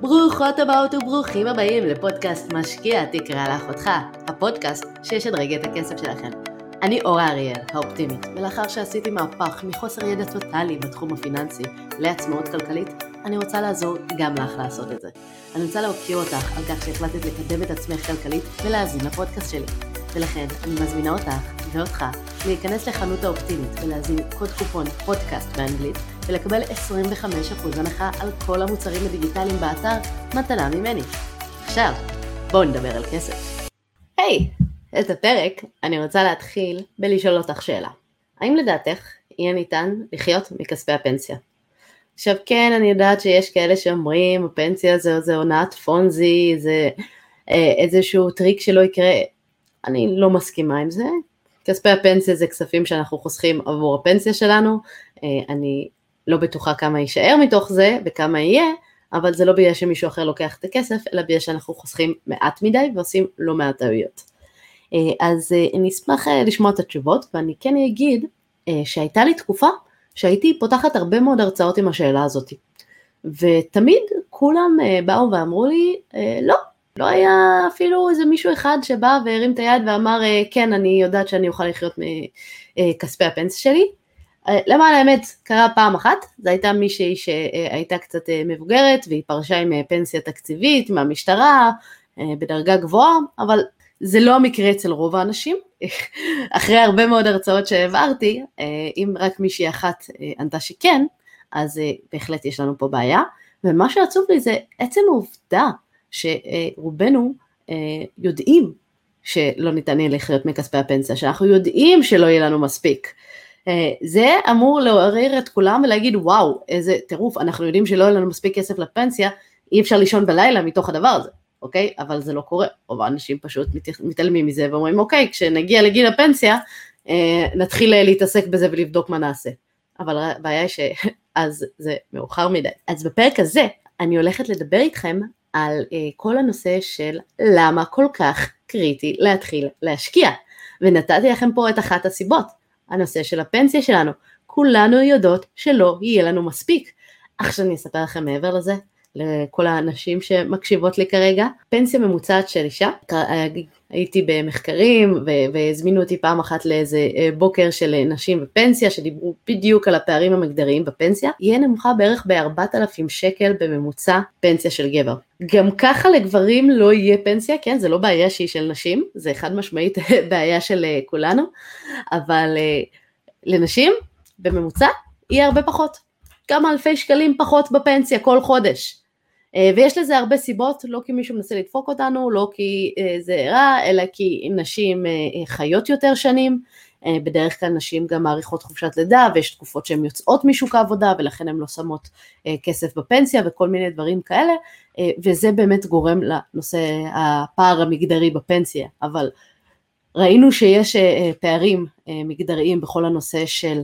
ברוכות הבאות וברוכים הבאים לפודקאסט משקיע תקרא לאחותך, הפודקאסט שישדרג את הכסף שלכם. אני אורה אריאל, האופטימית, ולאחר שעשיתי מהפך מחוסר ידע טוטאלי בתחום הפיננסי לעצמאות כלכלית, אני רוצה לעזור גם לך לעשות את זה. אני רוצה להוקיר אותך על כך שהחלטת לקדם את עצמך כלכלית ולהאזין לפודקאסט שלי. ולכן אני מזמינה אותך ואותך להיכנס לחנות האופטימית ולהזין קוד קופון פודקאסט באנגלית ולקבל 25% הנחה על כל המוצרים הדיגיטליים באתר מתנה ממני. עכשיו, בואו נדבר על כסף. היי, hey, את הפרק אני רוצה להתחיל בלשאול אותך שאלה. האם לדעתך יהיה ניתן לחיות מכספי הפנסיה? עכשיו כן, אני יודעת שיש כאלה שאומרים, הפנסיה זה, הונאת פונזי, זה אה, איזשהו טריק שלא יקרה. אני לא מסכימה עם זה. כספי הפנסיה זה כספים שאנחנו חוסכים עבור הפנסיה שלנו. אה, אני לא בטוחה כמה יישאר מתוך זה וכמה יהיה, אבל זה לא בגלל שמישהו אחר לוקח את הכסף, אלא בגלל שאנחנו חוסכים מעט מדי ועושים לא מעט טעויות. אה, אז אה, אני אשמח לשמוע את התשובות, ואני כן אגיד שהייתה לי תקופה שהייתי פותחת הרבה מאוד הרצאות עם השאלה הזאת. ותמיד כולם באו ואמרו לי, לא, לא היה אפילו איזה מישהו אחד שבא והרים את היד ואמר, כן, אני יודעת שאני אוכל לחיות מכספי הפנסיה שלי, אה, למען האמת קרה פעם אחת, זו הייתה מישהי שהייתה קצת אה, מבוגרת והיא פרשה עם אה, פנסיה תקציבית מהמשטרה בדרגה גבוהה, אבל זה לא המקרה אצל רוב האנשים. אחרי הרבה מאוד הרצאות שהעברתי, אם רק מישהי אחת ענתה שכן, אז בהחלט יש לנו פה בעיה. ומה שעצוב לי זה עצם העובדה שרובנו יודעים שלא ניתן יהיה לחיות מכספי הפנסיה, שאנחנו יודעים שלא יהיה לנו מספיק. אה, זה אמור לעורר את כולם ולהגיד וואו איזה טירוף אנחנו יודעים שלא יהיה לנו מספיק כסף לפנסיה אי אפשר לישון בלילה מתוך הדבר הזה אוקיי? אבל זה לא קורה. רוב האנשים פשוט מתעלמים מזה ואומרים אוקיי כשנגיע לגיל הפנסיה אה, נתחיל להתעסק בזה ולבדוק מה נעשה אבל הבעיה היא שאז זה מאוחר מדי. אז בפרק הזה אני הולכת לדבר איתכם על אה, כל הנושא של למה כל כך קריטי להתחיל להשקיע ונתתי לכם פה את אחת הסיבות הנושא של הפנסיה שלנו. כולנו יודעות שלא יהיה לנו מספיק. עכשיו אני אספר לכם מעבר לזה, לכל הנשים שמקשיבות לי כרגע, פנסיה ממוצעת של אישה, הייתי במחקרים והזמינו אותי פעם אחת לאיזה אה, בוקר של נשים בפנסיה שדיברו בדיוק על הפערים המגדריים בפנסיה, יהיה נמוכה בערך ב-4,000 שקל בממוצע פנסיה של גבר. גם ככה לגברים לא יהיה פנסיה, כן, זה לא בעיה שהיא של נשים, זה חד משמעית בעיה של אה, כולנו, אבל אה, לנשים בממוצע יהיה הרבה פחות, כמה אלפי שקלים פחות בפנסיה כל חודש. אה, ויש לזה הרבה סיבות, לא כי מישהו מנסה לדפוק אותנו, לא כי אה, זה רע, אלא כי נשים אה, חיות יותר שנים, בדרך כלל נשים גם מאריכות חופשת לידה ויש תקופות שהן יוצאות משוק העבודה ולכן הן לא שמות כסף בפנסיה וכל מיני דברים כאלה. וזה באמת גורם לנושא הפער המגדרי בפנסיה. אבל ראינו שיש פערים מגדריים בכל הנושא של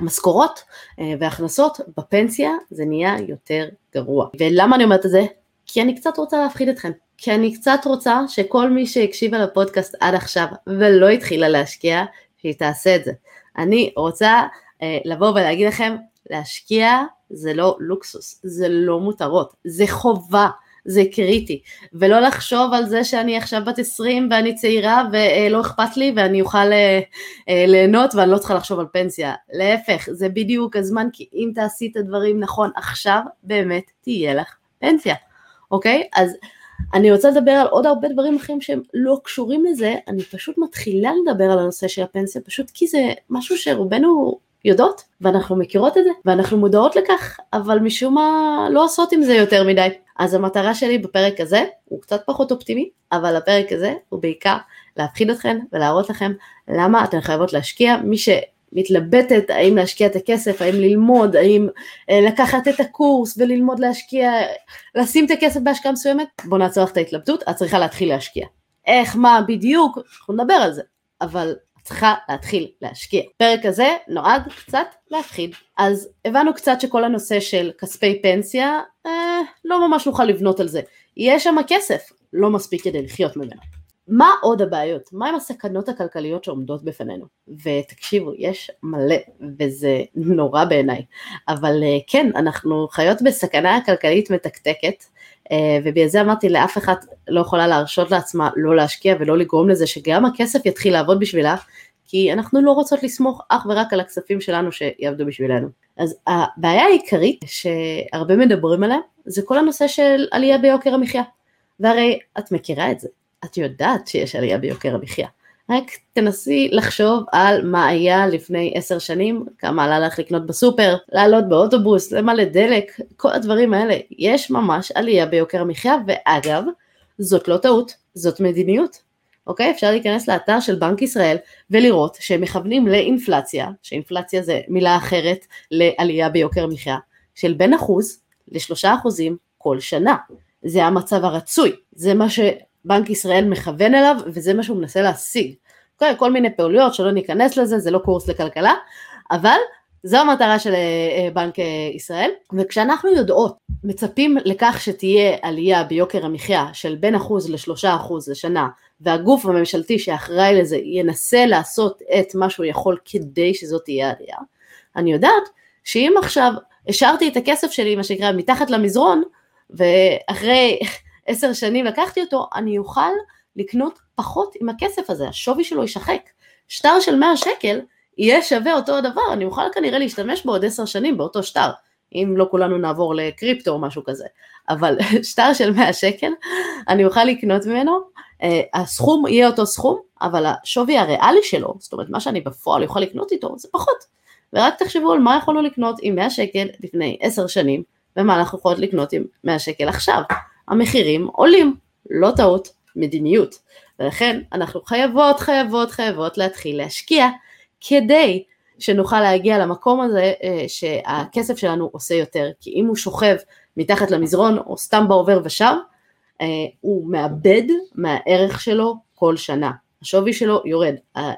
משכורות אה, והכנסות בפנסיה זה נהיה יותר גרוע. ולמה אני אומרת את זה? כי אני קצת רוצה להפחיד אתכם. כי אני קצת רוצה שכל מי שהקשיבה לפודקאסט עד עכשיו ולא התחילה להשקיע, שהיא תעשה את זה. אני רוצה אה, לבוא ולהגיד לכם, להשקיע זה לא לוקסוס, זה לא מותרות, זה חובה. זה קריטי, ולא לחשוב על זה שאני עכשיו בת 20 ואני צעירה ולא אכפת לי ואני אוכל אה, אה, ליהנות ואני לא צריכה לחשוב על פנסיה, להפך, זה בדיוק הזמן, כי אם תעשי את הדברים נכון עכשיו, באמת תהיה לך פנסיה, אוקיי? אז אני רוצה לדבר על עוד הרבה דברים אחרים שהם לא קשורים לזה, אני פשוט מתחילה לדבר על הנושא של הפנסיה, פשוט כי זה משהו שרובנו יודעות, ואנחנו מכירות את זה, ואנחנו מודעות לכך, אבל משום מה לא עושות עם זה יותר מדי. אז המטרה שלי בפרק הזה הוא קצת פחות אופטימי, אבל הפרק הזה הוא בעיקר להפחיד אתכם ולהראות לכם למה אתן חייבות להשקיע. מי שמתלבטת האם להשקיע את הכסף, האם ללמוד, האם אה, לקחת את הקורס וללמוד להשקיע, לשים את הכסף בהשקעה מסוימת, בוא נעצור לך את ההתלבטות, את צריכה להתחיל להשקיע. איך, מה בדיוק, אנחנו נדבר על זה, אבל צריכה להתחיל להשקיע. הפרק הזה נועד קצת להפחיד. אז הבנו קצת שכל הנושא של כספי פנסיה, אה, לא ממש נוכל לבנות על זה. יש שם כסף, לא מספיק כדי לחיות ממנו. מה עוד הבעיות? מהם הסכנות הכלכליות שעומדות בפנינו? ותקשיבו, יש מלא, וזה נורא בעיניי, אבל אה, כן, אנחנו חיות בסכנה כלכלית מתקתקת, ובגלל זה אמרתי, לאף אחד לא יכולה להרשות לעצמה לא להשקיע ולא לגרום לזה שגם הכסף יתחיל לעבוד בשבילה, כי אנחנו לא רוצות לסמוך אך ורק על הכספים שלנו שיעבדו בשבילנו. אז הבעיה העיקרית שהרבה מדברים עליה, זה כל הנושא של עלייה ביוקר המחיה. והרי את מכירה את זה, את יודעת שיש עלייה ביוקר המחיה. רק תנסי לחשוב על מה היה לפני עשר שנים, כמה עלה לך לקנות בסופר, לעלות באוטובוס, למלא דלק, כל הדברים האלה. יש ממש עלייה ביוקר המחיה, ואגב, זאת לא טעות, זאת מדיניות. אוקיי? אפשר להיכנס לאתר של בנק ישראל ולראות שהם מכוונים לאינפלציה, שאינפלציה זה מילה אחרת לעלייה ביוקר מחיה, של בין אחוז לשלושה אחוזים כל שנה. זה המצב הרצוי, זה מה שבנק ישראל מכוון אליו וזה מה שהוא מנסה להשיג. אוקיי? כל מיני פעוליות שלא ניכנס לזה, זה לא קורס לכלכלה, אבל זו המטרה של אה, אה, בנק אה, ישראל, וכשאנחנו יודעות, מצפים לכך שתהיה עלייה ביוקר המחיה של בין אחוז לשלושה אחוז לשנה, והגוף הממשלתי שאחראי לזה ינסה לעשות את מה שהוא יכול כדי שזאת תהיה עלייה, אני יודעת שאם עכשיו השארתי את הכסף שלי, מה שנקרא, מתחת למזרון, ואחרי עשר שנים לקחתי אותו, אני אוכל לקנות פחות עם הכסף הזה, השווי שלו יישחק. שטר של 100 שקל יהיה שווה אותו הדבר, אני אוכל כנראה להשתמש בו עוד עשר שנים באותו שטר, אם לא כולנו נעבור לקריפטו או משהו כזה, אבל שטר של 100 שקל, אני אוכל לקנות ממנו, אה, הסכום יהיה אותו סכום, אבל השווי הריאלי שלו, זאת אומרת מה שאני בפועל אוכל לקנות איתו, זה פחות. ורק תחשבו על מה יכולנו לקנות עם 100 שקל לפני 10 שנים, ומה אנחנו יכולות לקנות עם 100 שקל עכשיו. המחירים עולים, לא טעות, מדיניות. ולכן אנחנו חייבות, חייבות, חייבות להתחיל להשקיע כדי שנוכל להגיע למקום הזה אה, שהכסף שלנו עושה יותר, כי אם הוא שוכב מתחת למזרון או סתם בעובר ושב, אה, הוא מאבד מהערך שלו כל שנה, השווי שלו יורד,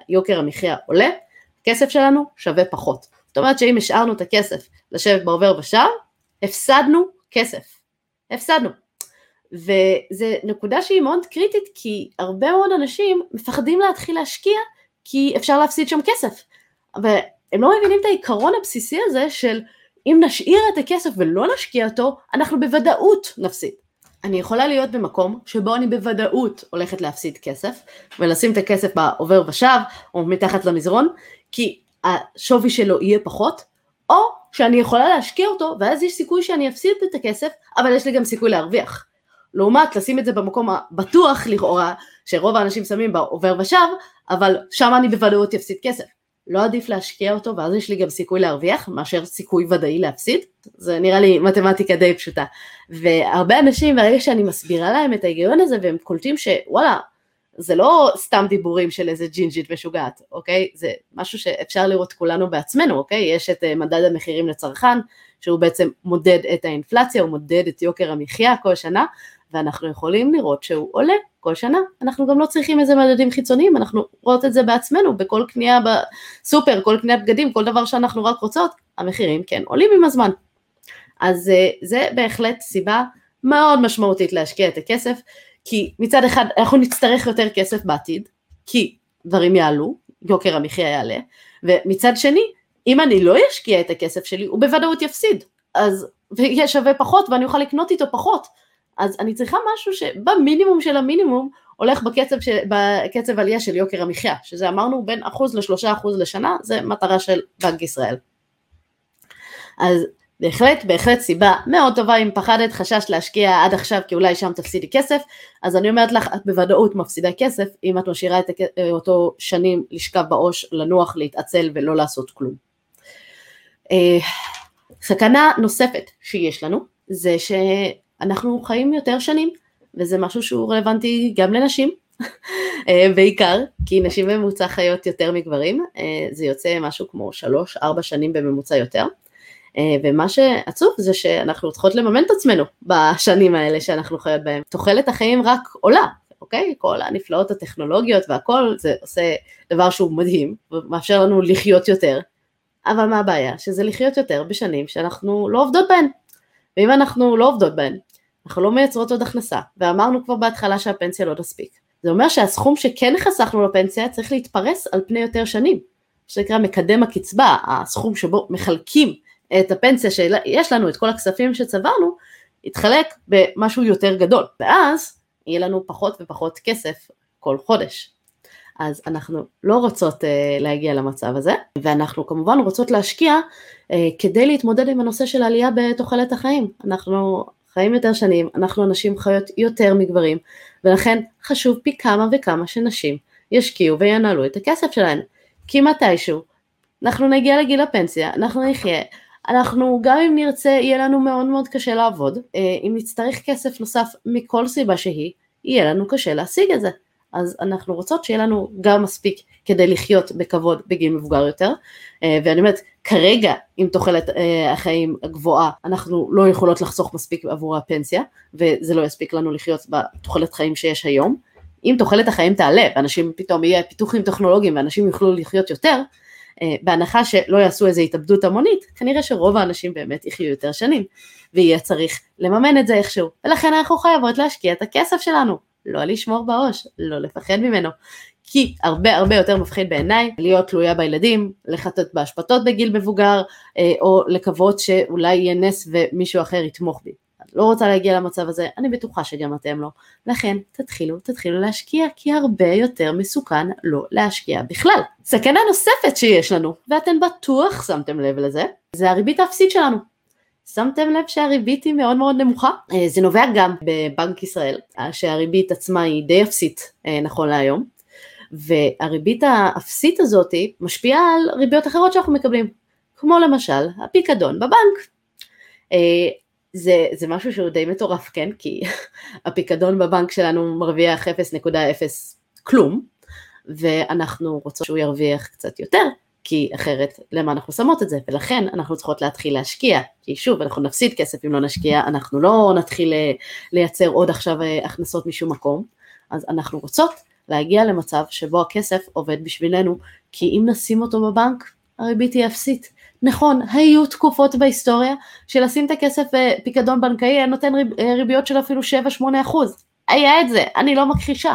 יוקר המחיה עולה, הכסף שלנו שווה פחות. זאת אומרת שאם השארנו את הכסף לשבת בעובר ושב, הפסדנו כסף, הפסדנו. וזו נקודה שהיא מאוד קריטית כי הרבה מאוד אנשים מפחדים להתחיל להשקיע כי אפשר להפסיד שם כסף. והם לא מבינים את העיקרון הבסיסי הזה של אם נשאיר את הכסף ולא נשקיע אותו, אנחנו בוודאות נפסיד. אני יכולה להיות במקום שבו אני בוודאות הולכת להפסיד כסף, ולשים את הכסף בעובר ושב או מתחת למזרון, כי השווי שלו יהיה פחות, או שאני יכולה להשקיע אותו, ואז יש סיכוי שאני אפסיד את הכסף, אבל יש לי גם סיכוי להרוויח. לעומת לשים את זה במקום הבטוח לכאורה, שרוב האנשים שמים בעובר ושב, אבל שם אני בוודאות אפסיד כסף. לא עדיף להשקיע אותו ואז יש לי גם סיכוי להרוויח מאשר סיכוי ודאי להפסיד? זה נראה לי מתמטיקה די פשוטה. והרבה אנשים ברגע שאני מסבירה להם את ההיגיון הזה והם קולטים שוואלה זה לא סתם דיבורים של איזה ג'ינג'ית משוגעת, אוקיי? זה משהו שאפשר לראות כולנו בעצמנו, אוקיי? יש את אה, מדד המחירים לצרכן, שהוא בעצם מודד את האינפלציה, הוא מודד את יוקר המחיה כל שנה, ואנחנו יכולים לראות שהוא עולה כל שנה. אנחנו גם לא צריכים איזה מדדים חיצוניים, אנחנו רואות את זה בעצמנו, בכל קנייה בסופר, כל קניית בגדים, כל דבר שאנחנו רק רוצות, המחירים כן עולים עם הזמן. אז אה, זה בהחלט סיבה מאוד משמעותית להשקיע את הכסף, כי מצד אחד אנחנו נצטרך יותר כסף בעתיד, כי דברים יעלו, יוקר המחיה יעלה, ומצד שני, אם אני לא אשקיע את הכסף שלי, הוא בוודאות יפסיד, אז ויהיה שווה פחות ואני אוכל לקנות איתו פחות, אז אני צריכה משהו שבמינימום של המינימום הולך בקצב, של, בקצב עלייה של יוקר המחיה, שזה אמרנו בין אחוז לשלושה אחוז לשנה, זה מטרה של בנק ישראל. אז בהחלט, בהחלט סיבה מאוד טובה אם פחדת, חשש להשקיע עד עכשיו כי אולי שם תפסידי כסף, אז אני אומרת לך, את בוודאות מפסידה כסף אם את משאירה את אותו שנים לשכב בעו"ש, לנוח, להתעצל ולא לעשות כלום. אה, סכנה נוספת שיש לנו זה שאנחנו חיים יותר שנים וזה משהו שהוא רלוונטי גם לנשים אה, בעיקר כי נשים בממוצע חיות יותר מגברים אה, זה יוצא משהו כמו 3-4 שנים בממוצע יותר אה, ומה שעצוב זה שאנחנו צריכות לממן את עצמנו בשנים האלה שאנחנו חיות בהן. תוחלת החיים רק עולה, אוקיי? כל הנפלאות הטכנולוגיות והכל זה עושה דבר שהוא מדהים ומאפשר לנו לחיות יותר, אבל מה הבעיה? שזה לחיות יותר בשנים שאנחנו לא עובדות בהן. ואם אנחנו לא עובדות בהן, אנחנו לא מייצרות עוד הכנסה, ואמרנו כבר בהתחלה שהפנסיה לא תספיק, זה אומר שהסכום שכן חסכנו לפנסיה צריך להתפרס על פני יותר שנים, זה נקרא מקדם הקצבה, הסכום שבו מחלקים את הפנסיה שיש לנו, את כל הכספים שצברנו, יתחלק במשהו יותר גדול, ואז יהיה לנו פחות ופחות כסף כל חודש. אז אנחנו לא רוצות uh, להגיע למצב הזה, ואנחנו כמובן רוצות להשקיע uh, כדי להתמודד עם הנושא של עלייה בתוחלת החיים. אנחנו חיים יותר שנים, אנחנו נשים חיות יותר מגברים, ולכן חשוב פי כמה וכמה שנשים ישקיעו וינהלו את הכסף שלהן. כי מתישהו אנחנו נגיע לגיל הפנסיה, אנחנו נחיה, אנחנו גם אם נרצה יהיה לנו מאוד מאוד קשה לעבוד, אה, אם נצטרך כסף נוסף מכל סיבה שהיא, יהיה לנו קשה להשיג את זה. אז אנחנו רוצות שיהיה לנו גם מספיק כדי לחיות בכבוד בגיל מבוגר יותר, אה, ואני אומרת, כרגע עם תוחלת אה, החיים הגבוהה, אנחנו לא יכולות לחסוך מספיק עבור הפנסיה, וזה לא יספיק לנו לחיות בתוחלת חיים שיש היום. אם תוחלת החיים תעלה, ואנשים פתאום יהיה פיתוחים טכנולוגיים ואנשים יוכלו לחיות יותר, אה, בהנחה שלא יעשו איזו התאבדות המונית, כנראה שרוב האנשים באמת יחיו יותר שנים, ויהיה צריך לממן את זה איכשהו, ולכן אנחנו חייבות להשקיע את הכסף שלנו, לא לשמור בעו"ש, לא לפחד ממנו, כי הרבה הרבה יותר מפחיד בעיניי להיות תלויה בילדים, לחטט באשפתות בגיל מבוגר, אה, או לקוות שאולי יהיה נס ומישהו אחר יתמוך בי. לא רוצה להגיע למצב הזה, אני בטוחה שגם אתם לא. לכן תתחילו, תתחילו להשקיע, כי הרבה יותר מסוכן לא להשקיע בכלל. סכנה נוספת שיש לנו, ואתם בטוח שמתם לב לזה, זה הריבית האפסית שלנו. שמתם לב שהריבית היא מאוד מאוד נמוכה? אה, זה נובע גם בבנק ישראל, אה, שהריבית עצמה היא די אפסית אה, נכון להיום, והריבית האפסית הזאת משפיעה על ריביות אחרות שאנחנו מקבלים, כמו למשל הפיקדון בבנק. זה, זה משהו שהוא די מטורף, כן? כי הפיקדון בבנק שלנו מרוויח 0.0 כלום, ואנחנו רוצות שהוא ירוויח קצת יותר, כי אחרת למה אנחנו שמות את זה, ולכן אנחנו צריכות להתחיל להשקיע, כי שוב אנחנו נפסיד כסף אם לא נשקיע, אנחנו לא נתחיל אה, לייצר עוד עכשיו אה, הכנסות משום מקום, אז אנחנו רוצות להגיע למצב שבו הכסף עובד בשבילנו, כי אם נשים אותו בבנק, הריבית היא אפסית. נכון, היו תקופות בהיסטוריה שלשים את הכסף בפיקדון בנקאי היה נותן ריב, אה, ריביות של אפילו 7-8 אחוז. היה את זה, אני לא מכחישה.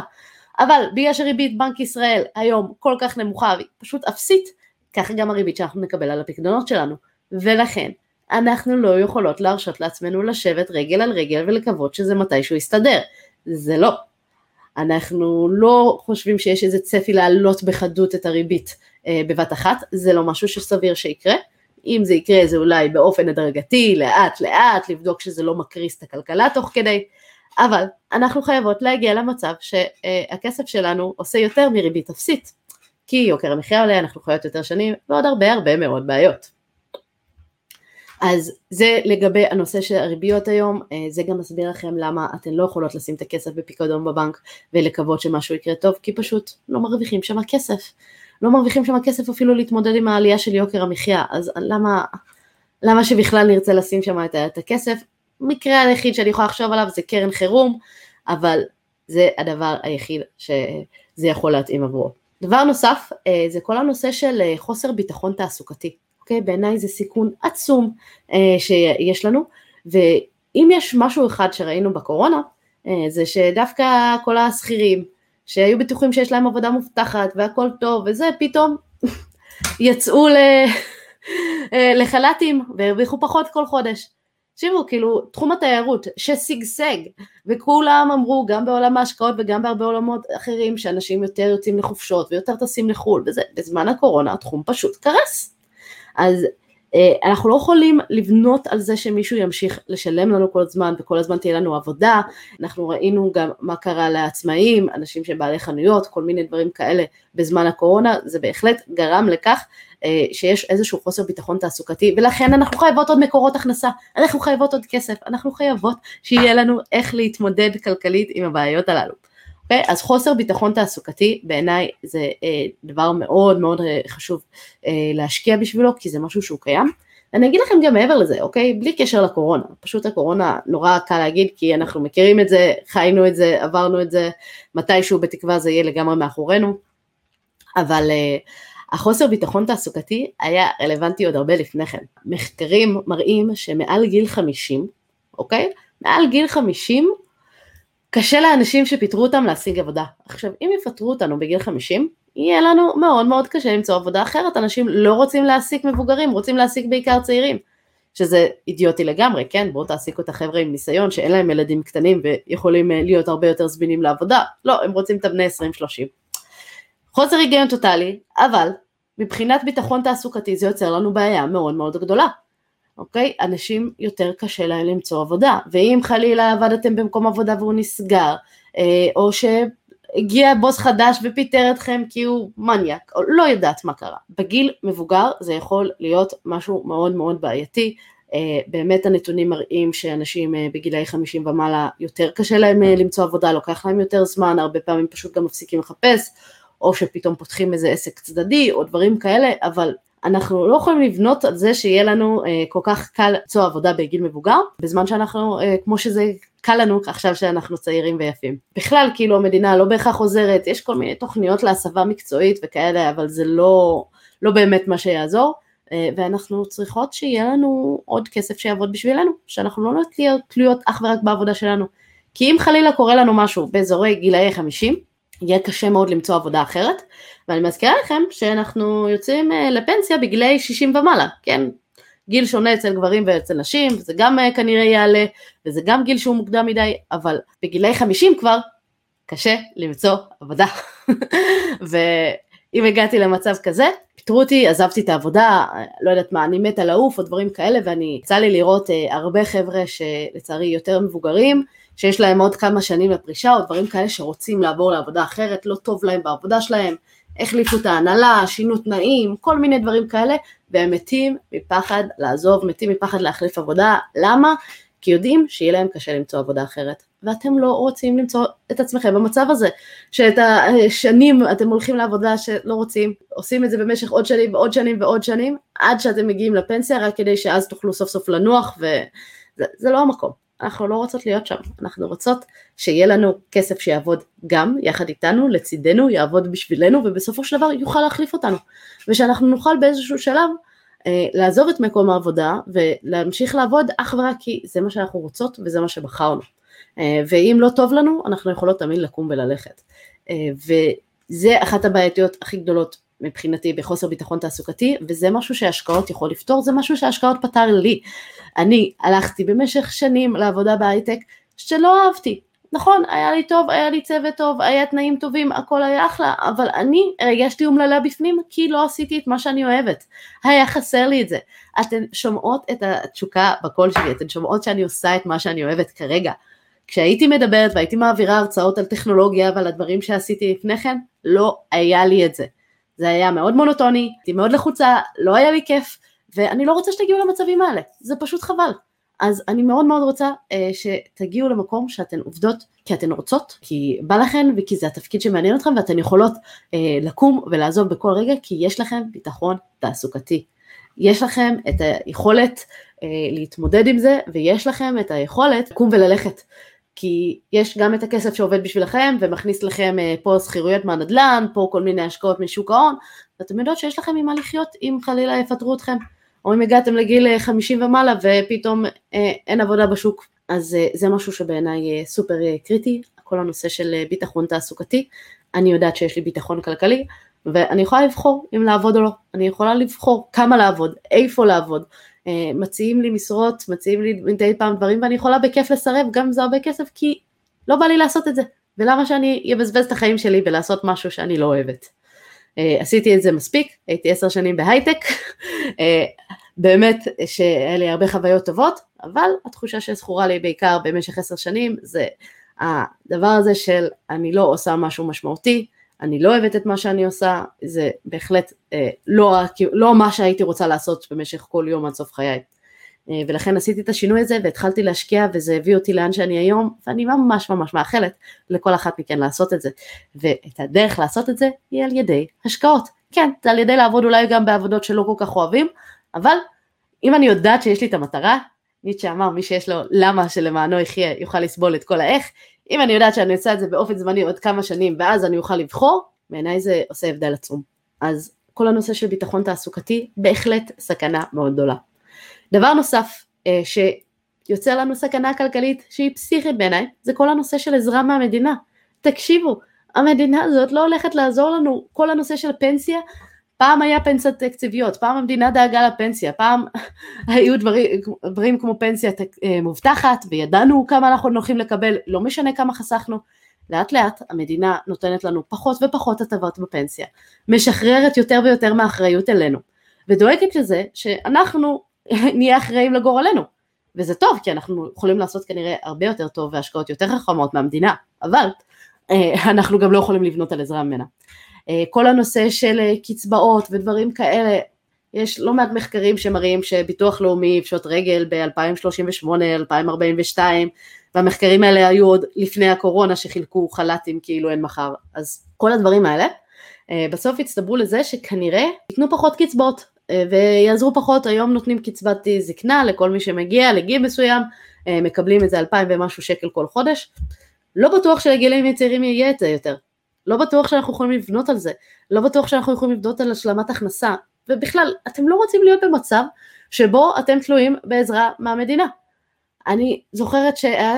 אבל בגלל שריבית בנק ישראל היום כל כך נמוכה והיא פשוט אפסית, ככה גם הריבית שאנחנו נקבל על הפיקדונות שלנו. ולכן, אנחנו לא יכולות להרשות לעצמנו לשבת רגל על רגל ולקוות שזה מתישהו יסתדר. זה לא. אנחנו לא חושבים שיש איזה צפי להעלות בחדות את הריבית אה, בבת אחת, זה לא משהו שסביר שיקרה. אם זה יקרה זה אולי באופן הדרגתי, לאט לאט, לבדוק שזה לא מקריס את הכלכלה תוך כדי, אבל אנחנו חייבות להגיע למצב שהכסף שלנו עושה יותר מריבית אפסית, כי יוקר המחיה עולה, אנחנו חיות יותר שנים, ועוד הרבה הרבה מאוד בעיות. אז זה לגבי הנושא של הריביות היום, אה, זה גם מסביר לכם למה אתן לא יכולות לשים את הכסף בפיקדון בבנק ולקוות שמשהו יקרה טוב, כי פשוט לא מרוויחים שם כסף. לא מרוויחים שם כסף אפילו להתמודד עם העלייה של יוקר המחיה, אז למה, למה שבכלל נרצה לשים שם את, את הכסף? מקרה היחיד שאני יכולה לחשוב עליו זה קרן חירום, אבל זה הדבר היחיד שזה יכול להתאים עבורו. דבר נוסף אה, זה כל הנושא של אה, חוסר ביטחון תעסוקתי, אוקיי? בעיניי זה סיכון עצום אה, שיש לנו, ואם יש משהו אחד שראינו בקורונה, זה שדווקא כל השכירים שהיו בטוחים שיש להם עבודה מובטחת והכל טוב וזה, פתאום יצאו לחל"תים והרוויחו פחות כל חודש. תקשיבו, כאילו, תחום התיירות ששגשג, וכולם אמרו, גם בעולם ההשקעות וגם בהרבה עולמות אחרים, שאנשים יותר יוצאים לחופשות ויותר טסים לחו"ל, וזה, בזמן הקורונה התחום פשוט קרס. אז אה, אנחנו לא יכולים לבנות על זה שמישהו ימשיך לשלם לנו כל הזמן וכל הזמן תהיה לנו עבודה, אנחנו ראינו גם מה קרה לעצמאים, אנשים שהם בעלי חנויות, כל מיני דברים כאלה בזמן הקורונה, זה בהחלט גרם לכך שיש איזשהו חוסר ביטחון תעסוקתי ולכן אנחנו חייבות עוד מקורות הכנסה, אנחנו חייבות עוד כסף, אנחנו חייבות שיהיה לנו איך להתמודד כלכלית עם הבעיות הללו. Okay, אוקיי? אז חוסר ביטחון תעסוקתי בעיניי זה אה, דבר מאוד מאוד אה, חשוב אה, להשקיע בשבילו כי זה משהו שהוא קיים. אני אגיד לכם גם מעבר לזה, אוקיי? בלי קשר לקורונה, פשוט הקורונה נורא קל להגיד כי אנחנו מכירים את זה, חיינו את זה, עברנו את זה, מתישהו בתקווה זה יהיה לגמרי מאחורינו, אבל אה, החוסר ביטחון תעסוקתי היה רלוונטי עוד הרבה לפני כן. מחקרים מראים שמעל גיל 50, אוקיי? מעל גיל 50 קשה לאנשים שפיטרו אותם להשיג עבודה. עכשיו, אם יפטרו אותנו בגיל 50, יהיה לנו מאוד מאוד קשה למצוא עבודה אחרת, אנשים לא רוצים להעסיק מבוגרים, רוצים להעסיק בעיקר צעירים. שזה אידיוטי לגמרי, כן? בואו תעסיקו את החבר'ה עם ניסיון שאין להם ילדים קטנים ויכולים אה, להיות הרבה יותר זמינים לעבודה. לא, הם רוצים את הבני 20-30. חוסר היגיון טוטאלי, אבל מבחינת ביטחון תעסוקתי זה יוצר לנו בעיה מאוד מאוד גדולה. אוקיי? אנשים יותר קשה להם למצוא עבודה, ואם חלילה עבדתם במקום עבודה והוא נסגר, אה, או שהגיע בוס חדש ופיטר אתכם כי הוא מניאק, או לא יודעת מה קרה. בגיל מבוגר זה יכול להיות משהו מאוד מאוד בעייתי, אה, באמת הנתונים מראים שאנשים אה, בגילאי 50 ומעלה יותר קשה להם למצוא עבודה, לוקח להם יותר זמן, הרבה פעמים פשוט גם מפסיקים לחפש, או שפתאום פותחים איזה עסק צדדי או דברים כאלה, אבל אנחנו לא יכולים לבנות על זה שיהיה לנו אה, כל כך קל למצוא עבודה בגיל מבוגר, בזמן שאנחנו, אה, כמו שזה קל לנו עכשיו שאנחנו צעירים ויפים. בכלל, כאילו המדינה לא בהכרח עוזרת, יש כל מיני תוכניות להסבה מקצועית וכאלה, אבל זה לא, לא באמת מה שיעזור. אה, ואנחנו צריכות שיהיה לנו עוד כסף שיעבוד בשבילנו, שאנחנו לא נהיה תלויות אך ורק בעבודה שלנו. כי אם חלילה קורה לנו משהו באזורי גילאי 50, יהיה קשה מאוד למצוא עבודה אחרת, ואני מזכירה לכם שאנחנו יוצאים אה, לפנסיה בגילאי 60 ומעלה, כן? גיל שונה אצל גברים ואצל נשים, וזה גם אה, כנראה יעלה, וזה גם גיל שהוא מוקדם מדי, אבל בגילאי 50 כבר קשה למצוא עבודה. ואם הגעתי למצב כזה, פיטרו אותי, עזבתי את העבודה, לא יודעת מה, אני מתה לעוף או דברים כאלה, ואני, יצא לי לראות אה, הרבה חבר'ה שלצערי יותר מבוגרים, שיש להם עוד כמה שנים לפרישה, או דברים כאלה שרוצים לעבור לעבודה אחרת, לא טוב להם בעבודה שלהם, החליפו את ההנהלה, שינו תנאים, כל מיני דברים כאלה, והם מתים מפחד לעזוב, מתים מפחד להחליף עבודה, למה? כי יודעים שיהיה להם קשה למצוא עבודה אחרת, ואתם לא רוצים למצוא את עצמכם במצב הזה, שאת השנים אתם הולכים לעבודה שלא רוצים, עושים את זה במשך עוד שנים ועוד שנים ועוד שנים, עד שאתם מגיעים לפנסיה, רק כדי שאז תוכלו סוף סוף לנוח, וזה לא המקום. אנחנו לא רוצות להיות שם, אנחנו רוצות שיהיה לנו כסף שיעבוד גם יחד איתנו, לצידנו, יעבוד בשבילנו ובסופו של דבר יוכל להחליף אותנו. ושאנחנו נוכל באיזשהו שלב אה, לעזוב את מקום העבודה ולהמשיך לעבוד אך ורק כי זה מה שאנחנו רוצות וזה מה שבחרנו. אה, ואם לא טוב לנו אנחנו יכולות תמיד לקום וללכת. אה, וזה אחת הבעייתיות הכי גדולות מבחינתי בחוסר ביטחון תעסוקתי, וזה משהו שהשקעות יכול לפתור, זה משהו שהשקעות פתר לי. אני הלכתי במשך שנים לעבודה בהייטק שלא אהבתי. נכון, היה לי טוב, היה לי צוות טוב, היה תנאים טובים, הכל היה אחלה, אבל אני הרגשתי אומללה בפנים כי לא עשיתי את מה שאני אוהבת. היה חסר לי את זה. אתן שומעות את התשוקה בקול שלי, אתן שומעות שאני עושה את מה שאני אוהבת כרגע. כשהייתי מדברת והייתי מעבירה הרצאות על טכנולוגיה ועל הדברים שעשיתי לפני כן, לא היה לי את זה. זה היה מאוד מונוטוני, הייתי מאוד לחוצה, לא היה לי כיף, ואני לא רוצה שתגיעו למצבים האלה, זה פשוט חבל. אז אני מאוד מאוד רוצה אה, שתגיעו למקום שאתן עובדות כי אתן רוצות, כי בא לכן וכי זה התפקיד שמעניין אתכם ואתן יכולות אה, לקום ולעזוב בכל רגע כי יש לכם ביטחון תעסוקתי. יש לכם את היכולת אה, להתמודד עם זה ויש לכם את היכולת לקום וללכת. כי יש גם את הכסף שעובד בשבילכם ומכניס לכם אה, פה שכירויות מהנדל"ן, פה כל מיני השקעות משוק ההון, ואתם יודעות שיש לכם ממה לחיות אם חלילה יפטרו אתכם, או אם הגעתם לגיל 50 אה, ומעלה ופתאום אה, אין עבודה בשוק. אז זה משהו שבעיניי סופר קריטי, כל הנושא של ביטחון תעסוקתי. אני יודעת שיש לי ביטחון כלכלי, ואני יכולה לבחור אם לעבוד או לא, אני יכולה לבחור כמה לעבוד, איפה לעבוד, מציעים לי משרות, מציעים לי מדי פעם דברים ואני יכולה בכיף לסרב גם אם זה הרבה כסף כי לא בא לי לעשות את זה ולמה שאני אבזבז את החיים שלי בלעשות משהו שאני לא אוהבת. Uh, עשיתי את זה מספיק, הייתי עשר שנים בהייטק, uh, באמת שהיה לי הרבה חוויות טובות, אבל התחושה שזכורה לי בעיקר במשך עשר שנים זה הדבר הזה של אני לא עושה משהו משמעותי, אני לא אוהבת את מה שאני עושה, זה בהחלט אה, לא, לא מה שהייתי רוצה לעשות במשך כל יום עד סוף חיי. אה, ולכן עשיתי את השינוי הזה והתחלתי להשקיע וזה הביא אותי לאן שאני היום ואני ממש ממש מאחלת לכל אחת מכן לעשות את זה ואת הדרך לעשות את זה היא על ידי השקעות כן זה על ידי לעבוד אולי גם בעבודות שלא כל כך אוהבים אבל אם אני יודעת שיש לי את המטרה ניטשה אמר מי שיש לו למה שלמענו יחיה יוכל לסבול את כל האיך אם אני יודעת שאני עושה את זה באופן זמני עוד כמה שנים ואז אני אוכל לבחור, בעיניי זה עושה הבדל עצום. אז כל הנושא של ביטחון תעסוקתי בהחלט סכנה מאוד גדולה. דבר נוסף אה, יוצר לנו סכנה כלכלית שהיא פסיכית בעיניי, זה כל הנושא של עזרה מהמדינה. תקשיבו, המדינה הזאת לא הולכת לעזור לנו, כל הנושא של פנסיה, פעם היה פנסיות תקציביות, פעם המדינה דאגה לפנסיה, פעם היו דברים, דברים כמו פנסיה אה, מובטחת וידענו כמה אנחנו הולכים לקבל, לא משנה כמה חסכנו, לאט לאט המדינה נותנת לנו פחות ופחות הטבות בפנסיה, משחררת יותר ויותר מהאחריות אלינו, ודואגת לזה שאנחנו נהיה אחראים לגורלנו, וזה טוב כי אנחנו יכולים לעשות כנראה הרבה יותר טוב והשקעות יותר חכמות מהמדינה, אבל אה, אנחנו גם לא יכולים לבנות על עזרה ממנה. אה, כל הנושא של אה, קצבאות ודברים כאלה, יש לא מעט מחקרים שמראים שביטוח לאומי יפשוט רגל ב-2038, 2042, והמחקרים האלה היו עוד לפני הקורונה שחילקו חל"תים כאילו אין מחר, אז כל הדברים האלה בסוף הצטברו לזה שכנראה ייתנו פחות קצבאות ויעזרו פחות, היום נותנים קצבת זקנה לכל מי שמגיע לגיל מסוים, מקבלים איזה אלפיים ומשהו שקל כל חודש, לא בטוח שלגילאים הצעירים יהיה את זה יותר. לא בטוח שאנחנו יכולים לבנות על זה. לא בטוח שאנחנו יכולים לבנות על השלמת הכנסה. ובכלל, אתם לא רוצים להיות במצב שבו אתם תלויים בעזרה מהמדינה. אני זוכרת שהיה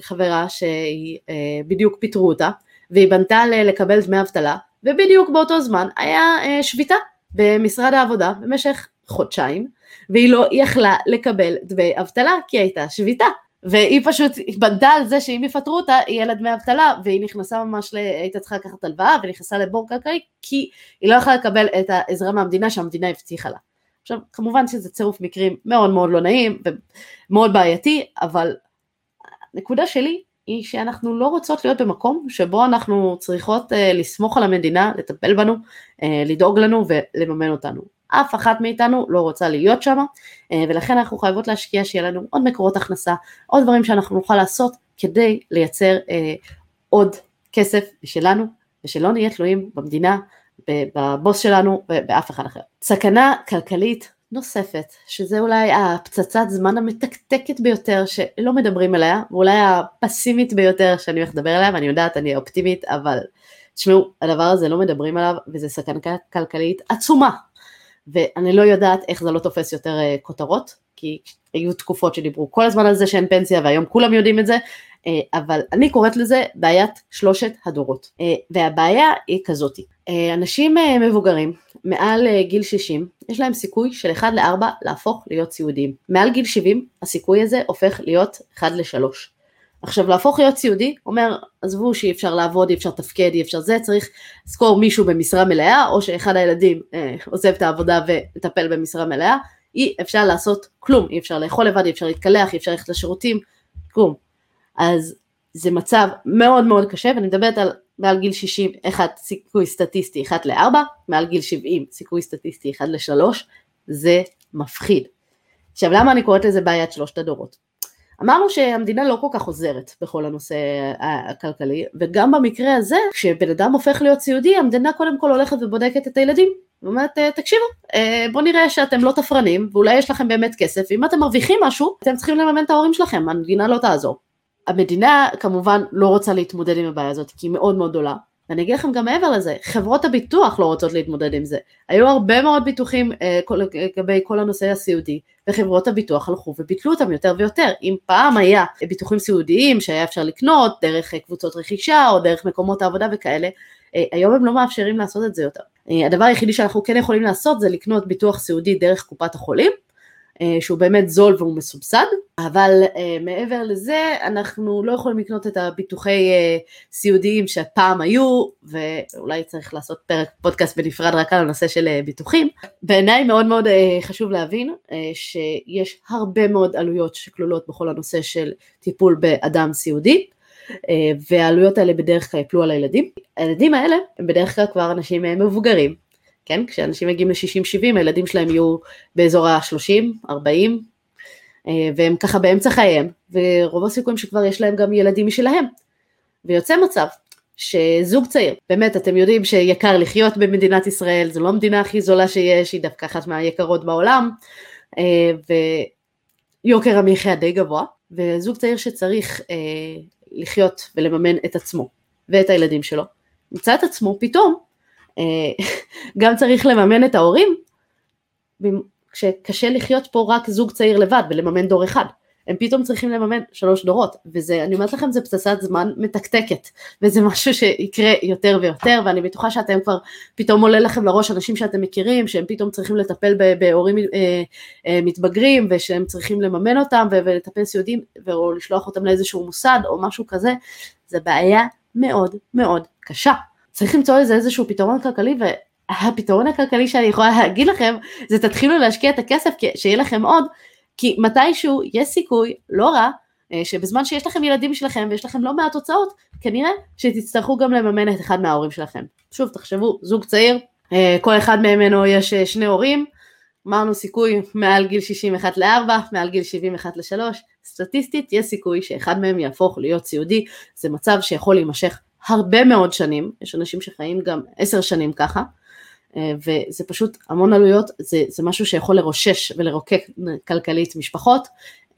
חברה שהיא אה, בדיוק פיטרו אותה, והיא בנתה לקבל דמי אבטלה, ובדיוק באותו זמן היה אה, שביתה במשרד העבודה במשך חודשיים, והיא לא יכלה לקבל דמי אבטלה כי הייתה שביתה. והיא פשוט בנתה על זה שאם יפטרו אותה יהיה לה דמי אבטלה והיא נכנסה ממש, ל... הייתה צריכה לקחת הלוואה ונכנסה לבור כלכלי כי היא לא יכלה לקבל את העזרה מהמדינה שהמדינה הבטיחה לה. עכשיו כמובן שזה צירוף מקרים מאוד מאוד לא נעים ומאוד בעייתי אבל הנקודה שלי היא שאנחנו לא רוצות להיות במקום שבו אנחנו צריכות uh, לסמוך על המדינה, לטפל בנו, uh, לדאוג לנו ולממן אותנו. אף אחת מאיתנו לא רוצה להיות שם, אה, ולכן אנחנו חייבות להשקיע שיהיה לנו עוד מקורות הכנסה, עוד דברים שאנחנו נוכל לעשות כדי לייצר אה, עוד כסף שלנו, ושלא נהיה תלויים במדינה, בבוס שלנו ובאף אחד אחר. סכנה כלכלית נוספת, שזה אולי הפצצת זמן המתקתקת ביותר שלא מדברים עליה, ואולי הפסימית ביותר שאני הולכת לדבר עליה, ואני יודעת, אני אופטימית, אבל תשמעו, הדבר הזה לא מדברים עליו, וזה סכנה כלכלית עצומה ואני לא יודעת איך זה לא תופס יותר uh, כותרות, כי היו תקופות שדיברו כל הזמן על זה שאין פנסיה והיום כולם יודעים את זה, uh, אבל אני קוראת לזה בעיית שלושת הדורות. Uh, והבעיה היא כזאתי, אנשים uh, מבוגרים מעל uh, גיל 60, יש להם סיכוי של 1 ל-4 להפוך להיות סיעודיים. מעל גיל 70 הסיכוי הזה הופך להיות 1 ל-3. עכשיו להפוך להיות סיעודי אומר עזבו שאי אפשר לעבוד, אי אפשר לתפקד, אי אפשר זה, צריך לזכור מישהו במשרה מלאה או שאחד הילדים אה, עוזב את העבודה ומטפל במשרה מלאה, אי אפשר לעשות כלום, אי אפשר לאכול לבד, אי אפשר להתקלח, אי אפשר ללכת לשירותים, כלום. אז זה מצב מאוד מאוד קשה ואני מדברת על מעל גיל 60 אחד סיכוי סטטיסטי 1 ל-4, מעל גיל 70 סיכוי סטטיסטי 1 ל-3, זה מפחיד. עכשיו למה אני קוראת לזה בעיית שלושת הדורות? אמרנו שהמדינה לא כל כך עוזרת בכל הנושא הכלכלי, וגם במקרה הזה, כשבן אדם הופך להיות סיעודי, המדינה קודם כל הולכת ובודקת את הילדים. ואומרת, אה, תקשיבו, אה, בואו נראה שאתם לא תפרנים, ואולי יש לכם באמת כסף, ואם אתם מרוויחים משהו, אתם צריכים לממן את ההורים שלכם, המדינה לא תעזור. המדינה כמובן לא רוצה להתמודד עם הבעיה הזאת, כי היא מאוד מאוד גדולה, ואני אגיד לכם גם מעבר לזה, חברות הביטוח לא רוצות להתמודד עם זה. היו הרבה מאוד ביטוחים אה, לגבי כל הנושא הסיעודי, וחברות הביטוח הלכו וביטלו אותם יותר ויותר. אם פעם היה ביטוחים סיעודיים שהיה אפשר לקנות דרך אה, קבוצות רכישה או דרך מקומות העבודה וכאלה, אה, היום הם לא מאפשרים לעשות את זה יותר. אה, הדבר היחידי שאנחנו כן יכולים לעשות זה לקנות ביטוח סיעודי דרך קופת החולים, שהוא באמת זול והוא מסובסד, אבל uh, מעבר לזה אנחנו לא יכולים לקנות את הביטוחי uh, סיעודיים שפעם היו, ואולי צריך לעשות פרק פודקאסט בנפרד רק על הנושא של ביטוחים. בעיניי מאוד מאוד חשוב להבין שיש הרבה מאוד עלויות שכלולות בכל הנושא של טיפול באדם סיעודי. והעלויות האלה בדרך כלל יפלו על הילדים. הילדים האלה הם בדרך כלל כבר אנשים מבוגרים, כן? כשאנשים מגיעים ל-60-70 הילדים שלהם יהיו באזור ה-30, 40, אה, והם ככה באמצע חייהם, ורוב הסיכויים שכבר יש להם גם ילדים משלהם. ויוצא מצב שזוג צעיר, באמת אתם יודעים שיקר לחיות במדינת ישראל, זו לא המדינה הכי זולה שיש, היא דווקא אחת מהיקרות בעולם, אה, ויוקר המחיה די גבוה, וזוג צעיר שצריך אה, לחיות ולממן את עצמו ואת הילדים שלו, מצא את עצמו פתאום גם צריך לממן את ההורים, כשקשה לחיות פה רק זוג צעיר לבד ולממן דור אחד, הם פתאום צריכים לממן שלוש דורות, וזה, אני אומרת לכם, זה פצצת זמן מתקתקת, וזה משהו שיקרה יותר ויותר, ואני בטוחה שאתם כבר, פתאום עולה לכם לראש אנשים שאתם מכירים, שהם פתאום צריכים לטפל בהורים אה, אה, מתבגרים, ושהם צריכים לממן אותם, ולטפל סיעודים, או לשלוח אותם לאיזשהו מוסד, או משהו כזה, זה בעיה מאוד מאוד קשה. צריך למצוא לזה איזשהו פתרון כלכלי, והפתרון הכלכלי שאני יכולה להגיד לכם, זה תתחילו להשקיע את הכסף, שיהיה לכם עוד, כי מתישהו יש סיכוי, לא רע, אה, שבזמן שיש לכם ילדים שלכם ויש לכם לא מעט הוצאות, כנראה שתצטרכו גם לממן את אחד מההורים שלכם. שוב, תחשבו, זוג צעיר, אה, כל אחד ממנו יש אה, שני הורים, אמרנו סיכוי מעל גיל 61 ל-4, מעל גיל 71 ל-3, סטטיסטית יש סיכוי שאחד מהם יהפוך להיות סיעודי, זה מצב שיכול להימשך הרבה מאוד שנים, יש אנשים שחיים גם עשר שנים ככה, אה, וזה פשוט המון עלויות, זה, זה משהו שיכול לרושש ולרוקק כלכלית משפחות,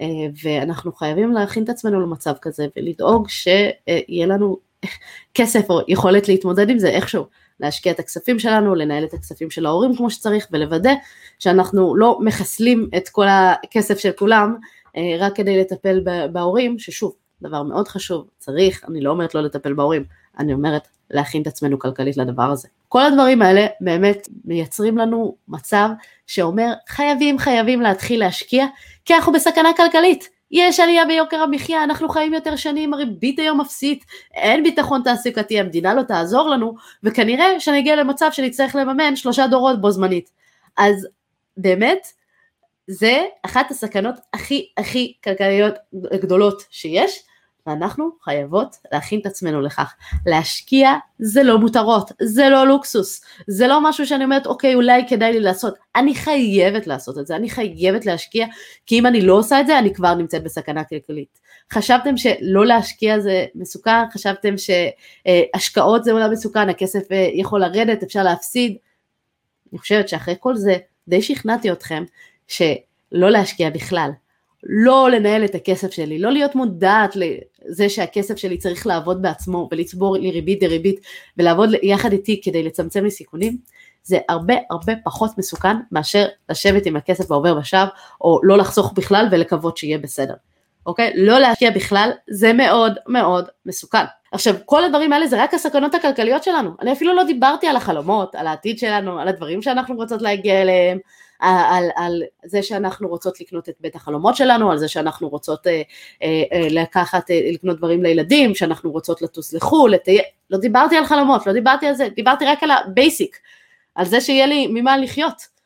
אה, ואנחנו חייבים להכין את עצמנו למצב כזה ולדאוג שיהיה לנו כסף או יכולת להתמודד עם זה איכשהו, להשקיע את הכספים שלנו, לנהל את הכספים של ההורים כמו שצריך ולוודא שאנחנו לא מחסלים את כל הכסף של כולם אה, רק כדי לטפל בהורים, ששוב, דבר מאוד חשוב, צריך, אני לא אומרת לא לטפל בהורים, אני אומרת להכין את עצמנו כלכלית לדבר הזה. כל הדברים האלה באמת מייצרים לנו מצב שאומר חייבים חייבים להתחיל להשקיע כי אנחנו בסכנה כלכלית. יש עלייה ביוקר המחיה, אנחנו חיים יותר שנים, הריבית היום אפסית, אין ביטחון תעסוקתי, המדינה לא תעזור לנו, וכנראה שנגיע למצב שנצטרך לממן שלושה דורות בו זמנית. אז באמת, זה אחת הסכנות הכי הכי כלכליות גדולות שיש, ואנחנו חייבות להכין את עצמנו לכך. להשקיע זה לא מותרות, זה לא לוקסוס, זה לא משהו שאני אומרת אוקיי אולי כדאי לי לעשות, אני חייבת לעשות את זה, אני חייבת להשקיע, כי אם אני לא עושה את זה אני כבר נמצאת בסכנה כלכלית. חשבתם שלא להשקיע זה מסוכן, חשבתם שהשקעות זה עולם מסוכן, הכסף אה, יכול לרדת, אפשר להפסיד, אני חושבת שאחרי כל זה די שכנעתי אתכם שלא להשקיע בכלל. לא לנהל את הכסף שלי, לא להיות מודעת לזה שהכסף שלי צריך לעבוד בעצמו ולצבור לי ריבית דריבית ולעבוד יחד איתי כדי לצמצם לי סיכונים, זה הרבה הרבה פחות מסוכן מאשר לשבת עם הכסף בעובר ושב או לא לחסוך בכלל ולקוות שיהיה בסדר, אוקיי? לא להשקיע בכלל זה מאוד מאוד מסוכן. עכשיו כל הדברים האלה זה רק הסכנות הכלכליות שלנו, אני אפילו לא דיברתי על החלומות, על העתיד שלנו, על הדברים שאנחנו רוצות להגיע אליהם, על, על זה שאנחנו רוצות לקנות את בית החלומות שלנו, על זה שאנחנו רוצות אה, אה, אה, לקחת, אה, לקנות דברים לילדים, שאנחנו רוצות לטוס לחו"ל, לטייל, לא דיברתי על חלומות, לא דיברתי על זה, דיברתי רק על ה basic, על זה שיהיה לי ממה לחיות.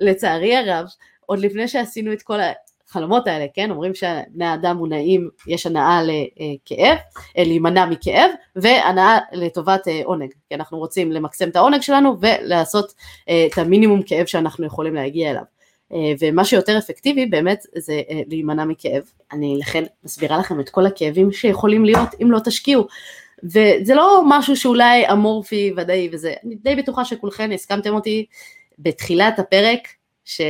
ולצערי הרב, עוד לפני שעשינו את כל החלומות האלה, כן, אומרים שבני האדם מונעים, יש הנעה לכאב, אה, להימנע מכאב, והנעה לטובת אה, עונג, כי אנחנו רוצים למקסם את העונג שלנו ולעשות אה, את המינימום כאב שאנחנו יכולים להגיע אליו. ומה שיותר אפקטיבי באמת זה להימנע מכאב. אני לכן מסבירה לכם את כל הכאבים שיכולים להיות אם לא תשקיעו. וזה לא משהו שאולי אמורפי ודאי וזה, אני די בטוחה שכולכם הסכמתם אותי בתחילת הפרק, ש...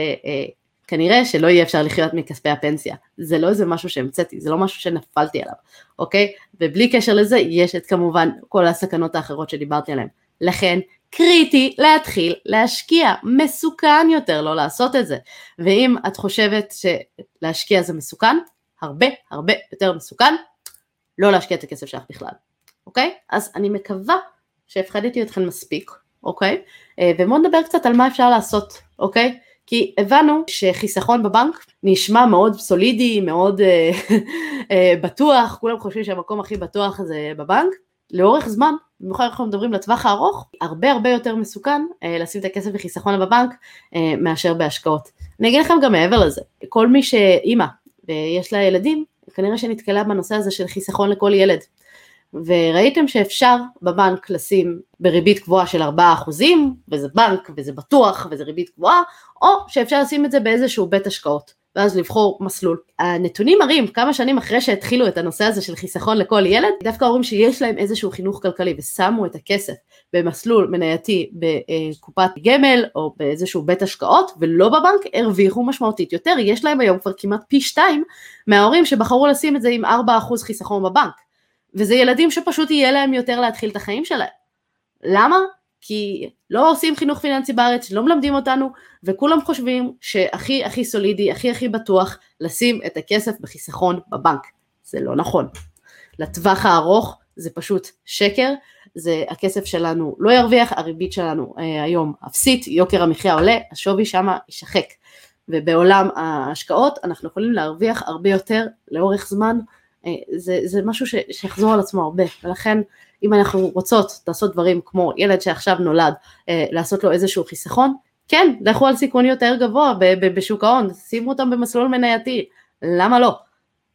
כנראה שלא יהיה אפשר לחיות מכספי הפנסיה. זה לא איזה משהו שהמצאתי, זה לא משהו שנפלתי עליו, אוקיי? ובלי קשר לזה, יש את כמובן כל הסכנות האחרות שדיברתי עליהן. לכן, קריטי להתחיל להשקיע, מסוכן יותר לא לעשות את זה. ואם את חושבת שלהשקיע זה מסוכן, הרבה הרבה יותר מסוכן, לא להשקיע את הכסף שלך בכלל, אוקיי? אז אני מקווה שהפחדתי אתכם מספיק, אוקיי? אה, ובואו נדבר קצת על מה אפשר לעשות, אוקיי? כי הבנו שחיסכון בבנק נשמע מאוד סולידי, מאוד אה, אה, בטוח, כולם חושבים שהמקום הכי בטוח זה בבנק, לאורך זמן, במיוחד אנחנו מדברים לטווח הארוך, הרבה הרבה יותר מסוכן אה, לשים את הכסף בחיסכון בבנק מאשר בהשקעות. אני אגיד לכם גם מעבר לזה, כל מי שאימא ויש לה ילדים, כנראה שנתקלה בנושא הזה של חיסכון לכל ילד. וראיתם שאפשר בבנק לשים בריבית גבוהה של 4% וזה בנק וזה בטוח וזה ריבית גבוהה, או שאפשר לשים את זה באיזשהו בית השקעות, ואז לבחור מסלול. הנתונים מראים כמה שנים אחרי שהתחילו את הנושא הזה של חיסכון לכל ילד, דווקא ההורים שיש להם איזשהו חינוך כלכלי ושמו את הכסף במסלול מנייתי בקופת גמל או באיזשהו בית השקעות ולא בבנק, הרוויחו משמעותית יותר, יש להם היום כבר כמעט פי שתיים מההורים שבחרו לשים את זה עם 4% חיסכון בבנק. וזה ילדים שפשוט יהיה להם יותר להתחיל את החיים שלהם. למה? כי לא עושים חינוך פיננסי בארץ, לא מלמדים אותנו, וכולם חושבים שהכי הכי סולידי, הכי הכי בטוח, לשים את הכסף בחיסכון בבנק. זה לא נכון. לטווח הארוך זה פשוט שקר, זה הכסף שלנו לא ירוויח, הריבית שלנו אה, היום אפסית, יוקר המחיה עולה, השווי שמה יישחק. ובעולם ההשקעות אנחנו יכולים להרוויח הרבה יותר לאורך זמן, אה, זה, זה משהו ש, שיחזור על עצמו הרבה, ולכן אם אנחנו רוצות לעשות דברים כמו ילד שעכשיו נולד, אה, לעשות לו איזשהו חיסכון, כן, לכו על סיכון יותר גבוה בשוק ההון, שימו אותם במסלול מנייתי, למה לא?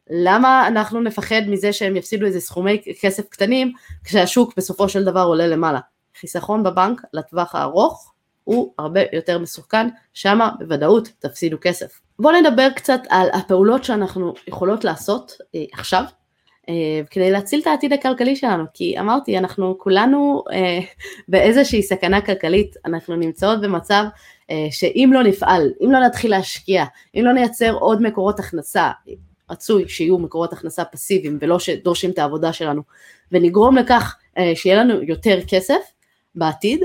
למה אנחנו נפחד מזה שהם יפסידו איזה סכומי כסף קטנים כשהשוק בסופו של דבר עולה למעלה? חיסכון בבנק לטווח הארוך הוא הרבה יותר מסוכן, שמה בוודאות תפסידו כסף. בואו נדבר קצת על הפעולות שאנחנו יכולות לעשות אה, עכשיו כדי להציל את העתיד הכלכלי שלנו, כי אמרתי, אנחנו כולנו אה, באיזושהי סכנה כלכלית, אנחנו נמצאות במצב אה, שאם לא נפעל, אם לא נתחיל להשקיע, אם לא נייצר עוד מקורות הכנסה, רצוי שיהיו מקורות הכנסה פסיביים ולא שדורשים את העבודה שלנו, ונגרום לכך אה, שיהיה לנו יותר כסף בעתיד,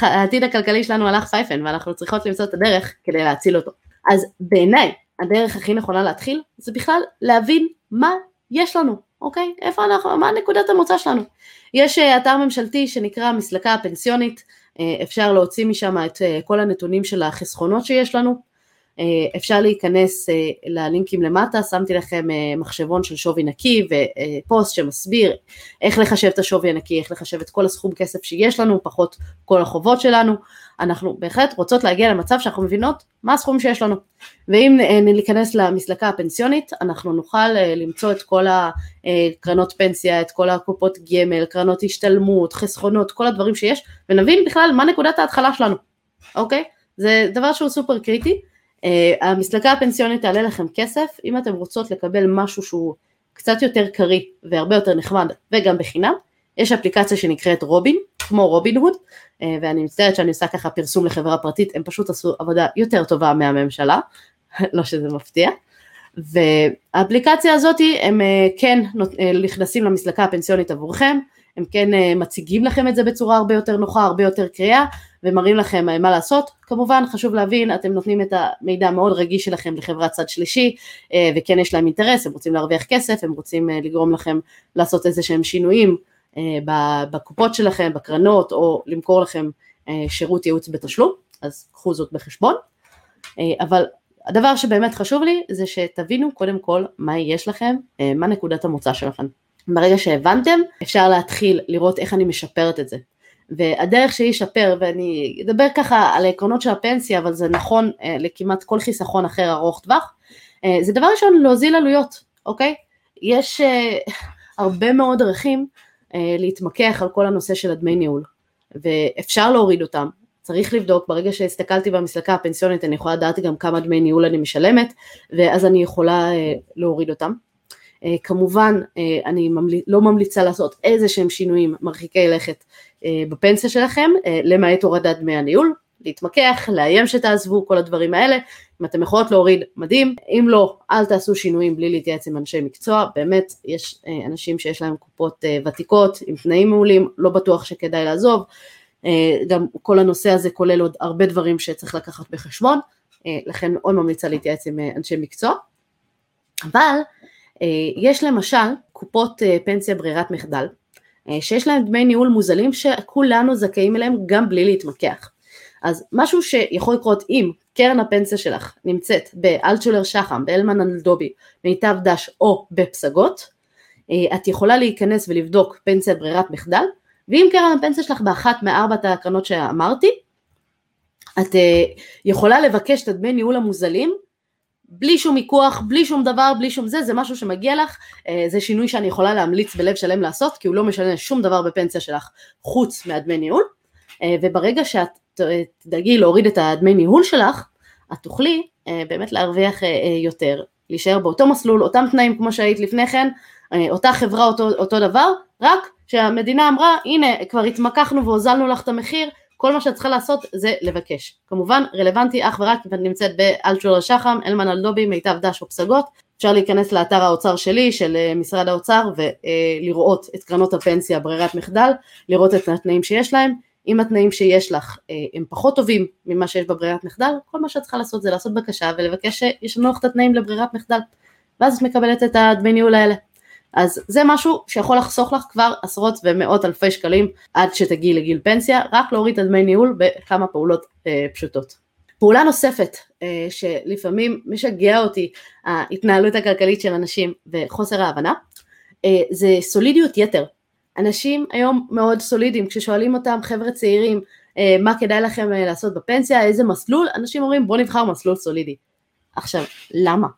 העתיד הכלכלי שלנו הלך פייפן ואנחנו צריכות למצוא את הדרך כדי להציל אותו. אז בעיניי הדרך הכי נכונה להתחיל זה בכלל להבין מה יש לנו, אוקיי? איפה אנחנו, מה נקודת המוצא שלנו? יש אה, אתר ממשלתי שנקרא מסלקה הפנסיונית, אה, אפשר להוציא משם את כל הנתונים של החסכונות שיש לנו, אה, אפשר להיכנס אה, ללינקים למטה, שמתי לכם אה, מחשבון של שווי נקי ופוסט שמסביר איך לחשב את השווי הנקי, איך לחשב את כל הסכום כסף שיש לנו, פחות כל החובות שלנו. אנחנו בהחלט רוצות להגיע למצב שאנחנו מבינות מה הסכום שיש לנו. ואם ניכנס למסלקה הפנסיונית, אנחנו נוכל למצוא את כל הקרנות פנסיה, את כל הקופות גמל, קרנות השתלמות, חסכונות, כל הדברים שיש, ונבין בכלל מה נקודת ההתחלה שלנו, אוקיי? זה דבר שהוא סופר קריטי. המסלקה הפנסיונית תעלה לכם כסף, אם אתם רוצות לקבל משהו שהוא קצת יותר קריא והרבה יותר נחמד וגם בחינם, יש אפליקציה שנקראת רובין, כמו רובין הוד, uh, ואני מצטערת שאני עושה ככה פרסום לחברה פרטית, הם פשוט עשו עבודה יותר טובה מהממשלה, לא שזה מפתיע, והאפליקציה הזאת הם uh, כן נכנסים למסלקה הפנסיונית עבורכם, הם כן מציגים לכם את זה בצורה הרבה יותר נוחה, הרבה יותר קריאה, ומראים לכם מה לעשות. כמובן חשוב להבין, אתם נותנים את המידע המאוד רגיש שלכם לחברת צד שלישי, אה, וכן יש להם אינטרס, הם רוצים להרוויח כסף, הם רוצים אה, לגרום לכם לעשות איזה שהם שינויים אה, בקופות שלכם, בקרנות, או למכור לכם שירות ייעוץ בתשלום, אז קחו זאת בחשבון. אבל הדבר שבאמת חשוב לי זה שתבינו קודם כל מה יש לכם, מה נקודת המוצא שלכם. ברגע שהבנתם, אפשר להתחיל לראות איך אני משפרת את זה. והדרך שהיא ישפר, ואני אדבר ככה על העקרונות של הפנסיה, אבל זה נכון אה, לכמעט כל חיסכון אחר ארוך טווח, אה, זה דבר ראשון להוזיל עלויות, אוקיי? יש אה, הרבה מאוד דרכים אה, להתמקח על כל הנושא של הדמי ניהול, ואפשר להוריד אותם, צריך לבדוק, ברגע שהסתכלתי במסלקה הפנסיונית אני יכולה לדעת גם כמה דמי ניהול אני משלמת, ואז אני יכולה אה, להוריד אותם. אה, כמובן אה, אני. לא ממליצה לעשות איזה שהם שינויים מרחיקי לכת אה, בפנסיה שלכם, למעט הורדת דמי הניהול, להתמקח, לאיים שתעזבו, כל הדברים האלה, אם אתם יכולות להוריד, מדהים, אם לא, אל תעשו שינויים בלי להתייעץ עם אנשי מקצוע, באמת, יש אנשים שיש להם קופות ותיקות עם תנאים מעולים, לא בטוח שכדאי לעזוב, גם כל הנושא הזה כולל עוד הרבה דברים שצריך לקחת בחשבון, לכן מאוד ממליצה להתייעץ עם אנשי מקצוע, אבל אה, יש למשל קופות אה, פנסיה ברירת מחדל, אה, שיש להם דמי ניהול מוזלים שכולנו זכאים אליהם גם בלי להתמקח. אז משהו שיכול לקרות אם קרן הפנסיה שלך נמצאת באלטשולר שחם, באלמן אלדובי, מיטב דש או בפסגות, את יכולה להיכנס ולבדוק פנסיה ברירת מחדל, ואם קרן הפנסיה שלך באחת מארבעת הקרנות שאמרתי, את יכולה לבקש את הדמי ניהול המוזלים בלי שום מיקוח, בלי שום דבר, בלי שום זה, זה משהו שמגיע לך, אה, זה שינוי שאני יכולה להמליץ בלב שלם לעשות, כי הוא לא משנה שום דבר בפנסיה שלך חוץ מהדמי ניהול, אה, וברגע שאת תדאגי להוריד את הדמי ניהול שלך, את תוכלי אה, באמת להרוויח יותר, להישאר באותו מסלול, אותם תנאים כמו שהיית לפני כן, אותה חברה אותו, אותו דבר, רק שהמדינה אמרה הנה כבר התמקחנו והוזלנו לך את המחיר, כל מה שאת צריכה לעשות זה לבקש. כמובן רלוונטי אך ורק אם את נמצאת באלטשולר שחם, אלמן אלדובי, מיטב דש או פסגות, אפשר להיכנס לאתר האוצר שלי, של אה, משרד האוצר, ולראות את קרנות הפנסיה ברירת מחדל, לראות את התנאים שיש להם. אם התנאים שיש לך אה, הם פחות טובים ממה שיש בברירת מחדל, כל מה שאת צריכה לעשות זה לעשות בקשה ולבקש שישנו לך את התנאים לברירת מחדל, ואז את מקבלת את הדמי ניהול האלה. אז זה משהו שיכול לחסוך לך כבר עשרות ומאות אלפי שקלים עד שתגיעי לגיל פנסיה, רק להוריד את הדמי ניהול בכמה פעולות אה, פשוטות. פעולה נוספת אה, שלפעמים משגע אותי ההתנהלות הכלכלית של אנשים וחוסר ההבנה, אה, זה סולידיות יתר. אנשים היום מאוד סולידיים, כששואלים אותם חבר'ה צעירים אה, מה כדאי לכם אה, לעשות בפנסיה, איזה מסלול, אנשים אומרים בוא נבחר מסלול סולידי. עכשיו, למה?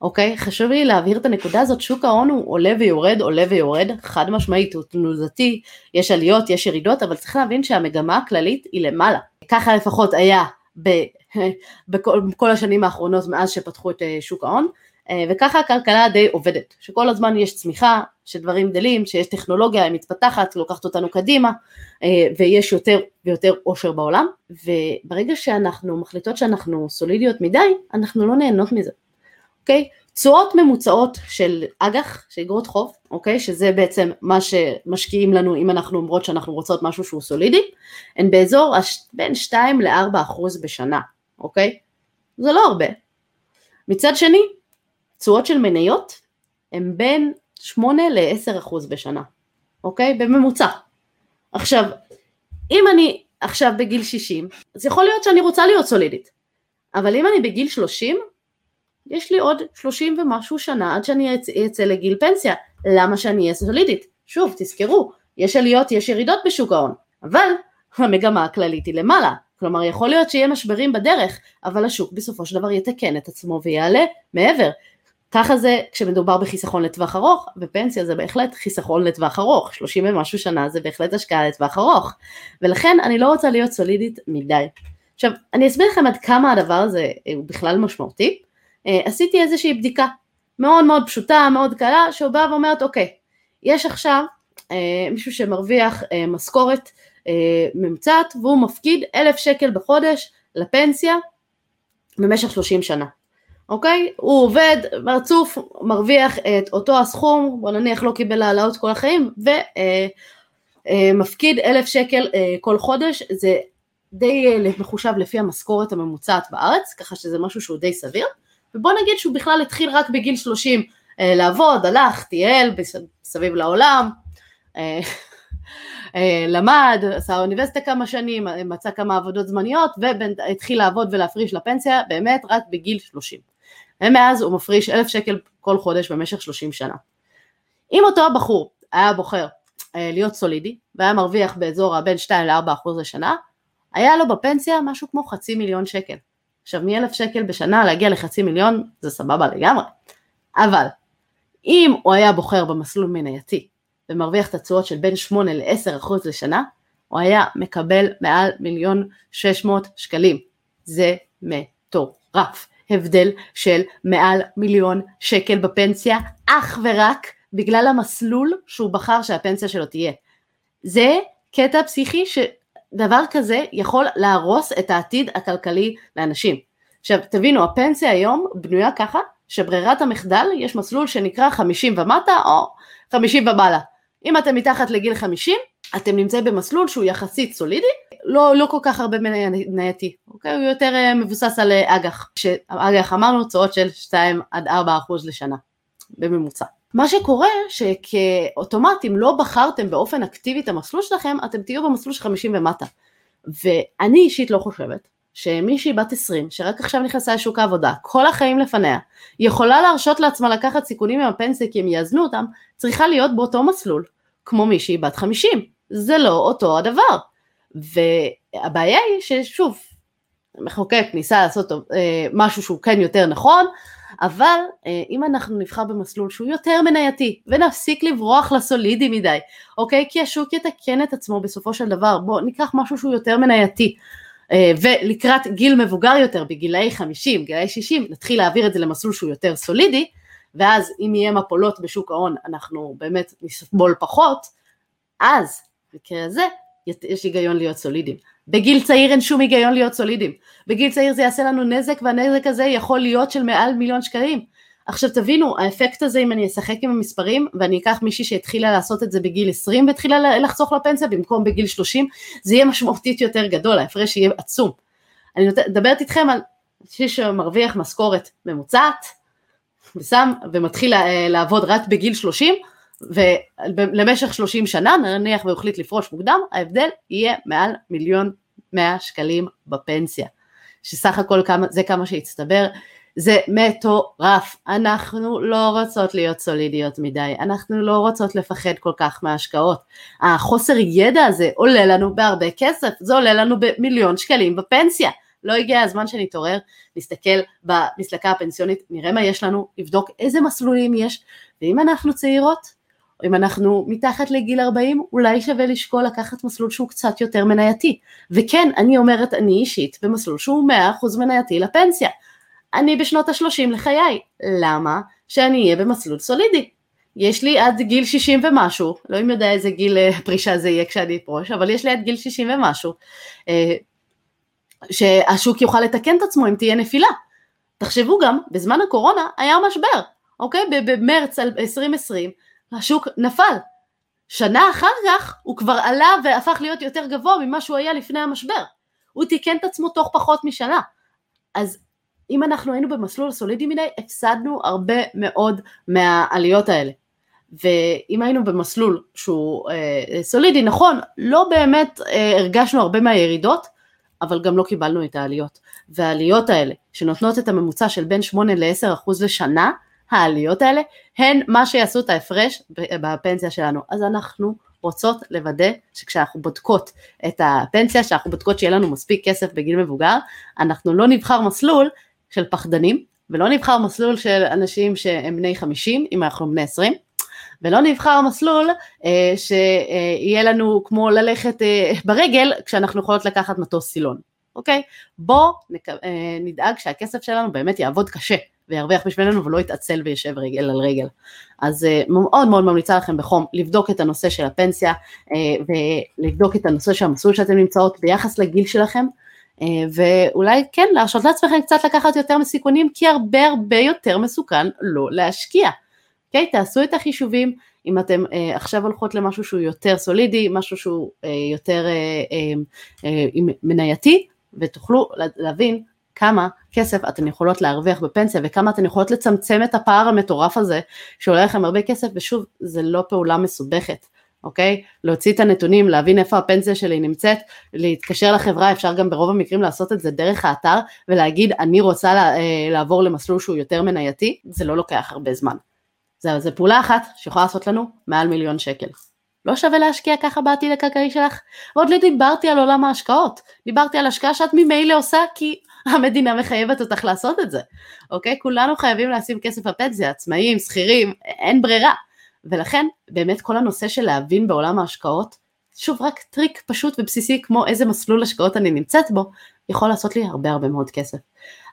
אוקיי? חשוב לי להבהיר את הנקודה הזאת, שוק ההון הוא עולה ויורד, עולה ויורד, חד משמעית, הוא תנודתי, יש עליות, יש ירידות, אבל צריך להבין שהמגמה הכללית היא למעלה. ככה לפחות היה ב, בכל, בכל השנים האחרונות מאז שפתחו את אה, שוק ההון, וככה הכלכלה די עובדת, שכל הזמן יש צמיחה, שדברים גדלים, שיש טכנולוגיה מתפתחת, לוקחת אותנו קדימה, אה, ויש יותר ויותר עושר בעולם, וברגע שאנחנו מחליטות שאנחנו סולידיות מדי, אנחנו לא נהנות מזה. אוקיי? תשואות ממוצעות של אג"ח, של אגרות חוב, אוקיי? שזה בעצם מה שמשקיעים לנו אם אנחנו אומרות שאנחנו רוצות משהו שהוא סולידי, הן באזור בין 2 ל-4 אחוז בשנה, אוקיי? זה לא הרבה. מצד שני, תשואות של מניות הן בין 8 ל-10 אחוז בשנה, אוקיי? בממוצע. עכשיו, אם אני עכשיו בגיל 60, אז יכול להיות שאני רוצה להיות סולידית, אבל אם אני בגיל 30, יש לי עוד 30 ומשהו שנה עד שאני אצא לגיל פנסיה, למה שאני אהיה סולידית? שוב, תזכרו, יש עליות, יש ירידות בשוק ההון, אבל המגמה הכללית היא למעלה, כלומר יכול להיות שיהיה משברים בדרך, אבל השוק בסופו של דבר יתקן את עצמו ויעלה מעבר. ככה זה כשמדובר בחיסכון לטווח ארוך, ופנסיה זה בהחלט חיסכון לטווח ארוך, 30 ומשהו שנה זה בהחלט השקעה לטווח ארוך, ולכן אני לא רוצה להיות סולידית מדי. עכשיו, אני אסביר לכם עד כמה הדבר הזה הוא בכלל משמעותי. אה, עשיתי איזושהי בדיקה מאוד מאוד פשוטה, מאוד קלה, בא ואומרת, אוקיי, יש עכשיו אה, מישהו שמרוויח אה, משכורת אה, ממוצעת והוא מפקיד אלף שקל בחודש לפנסיה במשך 30 שנה. אוקיי? הוא עובד רצוף, מרוויח את אותו הסכום, בוא נניח לא קיבל העלאות כל החיים, ומפקיד אה, אלף שקל אה, כל חודש, זה די אה, מחושב לפי המשכורת הממוצעת בארץ, ככה שזה משהו שהוא די סביר. ובוא נגיד שהוא בכלל התחיל רק בגיל 30 אה, לעבוד, הלך, טייל סביב לעולם, אה, אה, למד, עשה אוניברסיטה כמה שנים, מצא כמה עבודות זמניות והתחיל לעבוד ולהפריש לפנסיה באמת רק בגיל 30. ומאז הוא מפריש אלף שקל כל חודש במשך 30 שנה. אם אותו הבחור היה בוחר להיות סולידי והיה מרוויח באזור הבין 2 ל-4 אחוז לשנה, היה לו בפנסיה משהו כמו חצי מיליון שקל. עכשיו מאלף שקל בשנה להגיע לחצי מיליון זה סבבה לגמרי, אבל אם הוא היה בוחר במסלול מנייתי ומרוויח את התשואות של בין 8 ל-10 אחוז לשנה, הוא היה מקבל מעל מיליון 600 שקלים. זה מטורף. הבדל של מעל מיליון שקל בפנסיה, אך ורק בגלל המסלול שהוא בחר שהפנסיה שלו תהיה. זה קטע פסיכי ש... דבר כזה יכול להרוס את העתיד הכלכלי לאנשים. עכשיו תבינו, הפנסיה היום בנויה ככה שברירת המחדל יש מסלול שנקרא 50 ומטה או 50 ומעלה. אם אתם מתחת לגיל 50, אתם נמצאים במסלול שהוא יחסית סולידי, לא, לא כל כך הרבה מנייתי, אוקיי? הוא יותר אה, מבוסס על אה, אג"ח, שאג"ח אמרנו תשואות של 2 עד 4 אחוז לשנה, בממוצע. מה שקורה שכאוטומט אם לא בחרתם באופן אקטיבי את המסלול שלכם אתם תהיו במסלול של 50 ומטה ואני אישית לא חושבת שמישהי בת 20 שרק עכשיו נכנסה לשוק העבודה כל החיים לפניה יכולה להרשות לעצמה לקחת סיכונים עם הפנסיה כי הם יאזנו אותם צריכה להיות באותו מסלול כמו מישהי בת 50 זה לא אותו הדבר והבעיה היא ששוב מחוקק ניסה לעשות אה, משהו שהוא כן יותר נכון אבל אה, אם אנחנו נבחר במסלול שהוא יותר מנייתי ונפסיק לברוח לסולידי מדי, אוקיי? כי השוק יתקן את עצמו בסופו של דבר, בואו ניקח משהו שהוא יותר מנייתי. אה, ולקראת גיל מבוגר יותר, בגילאי 50, גילאי 60, נתחיל להעביר את זה למסלול שהוא יותר סולידי, ואז אם יהיה מפולות בשוק ההון אנחנו באמת נסבול פחות, אז במקרה הזה יש היגיון להיות סולידיים. בגיל צעיר אין שום היגיון להיות סולידיים. בגיל צעיר זה יעשה לנו נזק והנזק הזה יכול להיות של מעל מיליון שקלים. עכשיו תבינו, האפקט הזה אם אני אשחק עם המספרים ואני אקח מישהי שהתחילה לעשות את זה בגיל 20 והתחילה לחסוך לפנסיה במקום בגיל 30, זה יהיה משמעותית יותר גדול, ההפרש יהיה עצום. אני מדברת איתכם על מישהי שמרוויח משכורת ממוצעת, ושם ומתחיל לעבוד רק בגיל 30, ולמשך 30 שנה, נניח והוא החליט לפרוש מוקדם, ההבדל יהיה מעל מיליון 100 שקלים בפנסיה. שסך הכל כמה, זה כמה שהצטבר, זה מטורף. אנחנו לא רוצות להיות סולידיות מדי, אנחנו לא רוצות לפחד כל כך מההשקעות. החוסר ידע הזה עולה לנו בהרבה כסף, זה עולה לנו במיליון שקלים בפנסיה. לא הגיע הזמן שנתעורר, נסתכל במסלקה הפנסיונית, נראה מה יש לנו, נבדוק איזה מסלולים יש, ואם אנחנו צעירות, אם אנחנו מתחת לגיל 40, אולי שווה לשקול לקחת מסלול שהוא קצת יותר מנייתי. וכן, אני אומרת, אני אישית במסלול שהוא 100% מנייתי לפנסיה. אני בשנות ה-30 לחיי. למה? שאני אהיה במסלול סולידי. יש לי עד גיל 60 ומשהו, לא אם יודע איזה גיל אה, פרישה זה יהיה כשאני אפרוש, אבל יש לי עד גיל 60 ומשהו, אה, שהשוק יוכל לתקן את עצמו אם תהיה נפילה. תחשבו גם, בזמן הקורונה היה משבר, אוקיי? במרץ 2020 השוק נפל. שנה אחר כך הוא כבר עלה והפך להיות יותר גבוה ממה שהוא היה לפני המשבר. הוא תיקן את עצמו תוך פחות משנה. אז אם אנחנו היינו במסלול סולידי מדי, הפסדנו הרבה מאוד מהעליות האלה. ואם היינו במסלול שהוא אה, סולידי, נכון, לא באמת אה, הרגשנו הרבה מהירידות, אבל גם לא קיבלנו את העליות. והעליות האלה, שנותנות את הממוצע של בין 8 ל-10 אחוז לשנה, העליות האלה הן מה שיעשו את ההפרש בפנסיה שלנו. אז אנחנו רוצות לוודא שכשאנחנו בודקות את הפנסיה, שאנחנו בודקות שיהיה לנו מספיק כסף בגיל מבוגר, אנחנו לא נבחר מסלול של פחדנים, ולא נבחר מסלול של אנשים שהם בני 50, אם אנחנו בני 20, ולא נבחר מסלול אה, שיהיה לנו כמו ללכת אה, ברגל כשאנחנו יכולות לקחת מטוס סילון, אוקיי? בואו אה, נדאג שהכסף שלנו באמת יעבוד קשה. וירוויח בשבילנו ולא יתעצל וישב רגל על רגל. אז uh, מאוד מאוד ממליצה לכם בחום לבדוק את הנושא של הפנסיה uh, ולבדוק את הנושא של המסלול שאתם נמצאות ביחס לגיל שלכם uh, ואולי כן להרשות לעצמכם קצת לקחת יותר מסיכונים כי הרבה הרבה יותר מסוכן לא להשקיע. אוקיי? Okay? תעשו את החישובים אם אתם uh, עכשיו הולכות למשהו שהוא יותר סולידי, משהו שהוא uh, יותר uh, uh, מנייתי ותוכלו להבין כמה כסף אתן יכולות להרוויח בפנסיה וכמה אתן יכולות לצמצם את הפער המטורף הזה שעולה לכם הרבה כסף ושוב זה לא פעולה מסובכת אוקיי? להוציא את הנתונים, להבין איפה הפנסיה שלי נמצאת, להתקשר לחברה, אפשר גם ברוב המקרים לעשות את זה דרך האתר ולהגיד אני רוצה לה, אה, לעבור למסלול שהוא יותר מנייתי, זה לא לוקח הרבה זמן. זו פעולה אחת שיכולה לעשות לנו מעל מיליון שקל. לא שווה להשקיע ככה בעתיד הכלכלי שלך? ועוד לא דיברתי על עולם ההשקעות, דיברתי על השקעה שאת ממילא עושה כי המדינה מחייבת אותך לעשות את זה, אוקיי? כולנו חייבים לשים כסף בפנסיה, עצמאים, שכירים, אין ברירה. ולכן באמת כל הנושא של להבין בעולם ההשקעות, שוב רק טריק פשוט ובסיסי כמו איזה מסלול השקעות אני נמצאת בו, יכול לעשות לי הרבה הרבה מאוד כסף.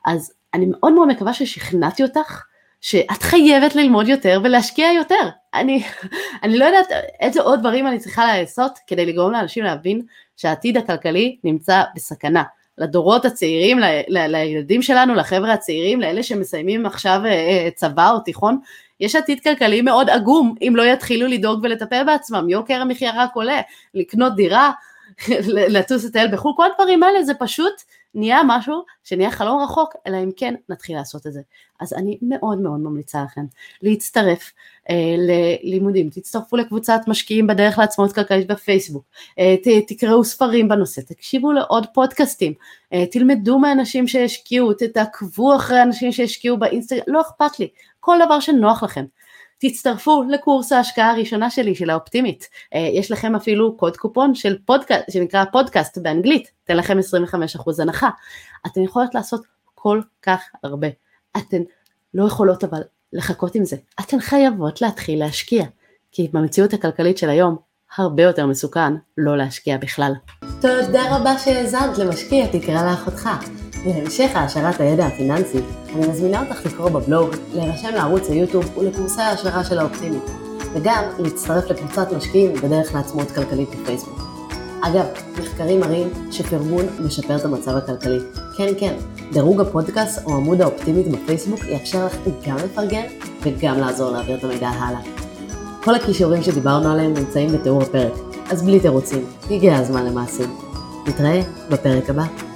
אז אני מאוד מאוד מקווה ששכנעתי אותך שאת חייבת ללמוד יותר ולהשקיע יותר. אני, אני לא יודעת איזה עוד דברים אני צריכה לעשות כדי לגרום לאנשים להבין שהעתיד הכלכלי נמצא בסכנה. לדורות הצעירים, ל, ל, לילדים שלנו, לחבר'ה הצעירים, לאלה שמסיימים עכשיו אה, אה, צבא או תיכון, יש עתיד כלכלי מאוד עגום אם לא יתחילו לדאוג ולטפל בעצמם, יוקר המחיה רק עולה, לקנות דירה, לטוס לטייל בחו"ל, כל הדברים האלה זה פשוט נהיה משהו שנהיה חלום רחוק, אלא אם כן נתחיל לעשות את זה. אז אני מאוד מאוד ממליצה לכם להצטרף אה, ללימודים, תצטרפו לקבוצת משקיעים בדרך לעצמאות כלכלית בפייסבוק, אה, ת, תקראו ספרים בנושא, תקשיבו לעוד פודקאסטים, אה, תלמדו מאנשים שהשקיעו, תעקבו אחרי אנשים שהשקיעו באינסטגרם, לא אכפת לי, כל דבר שנוח לכם. תצטרפו לקורס ההשקעה הראשונה שלי, של האופטימית. אה, יש לכם אפילו קוד קופון של פודקאסט, שנקרא פודקאסט באנגלית, תן לכם 25% הנחה. אתן יכולות לעשות כל כך הרבה. אתן לא יכולות אבל לחכות עם זה. אתן חייבות להתחיל להשקיע, כי במציאות הכלכלית של היום, הרבה יותר מסוכן לא להשקיע בכלל. תודה רבה שהאזנת למשקיע תקרא לאחותך. להמשך העשרת הידע הפיננסי, אני מזמינה אותך לקרוא בבלוג, להירשם לערוץ היוטיוב ולקורסי ההשערה של האופטימית, וגם להצטרף לקבוצת משקיעים בדרך לעצמאות כלכלית בפייסבוק. אגב, מחקרים מראים שפרגון משפר את המצב הכלכלי, כן, כן, דירוג הפודקאסט או עמוד האופטימית בפייסבוק יאפשר לך גם לפרגן וגם לעזור להעביר את המידע הלאה. כל הכישורים שדיברנו עליהם נמצאים בתיאור הפרק, אז בלי תירוצים, הגיע הזמן למעשים. נתראה בפרק הבא.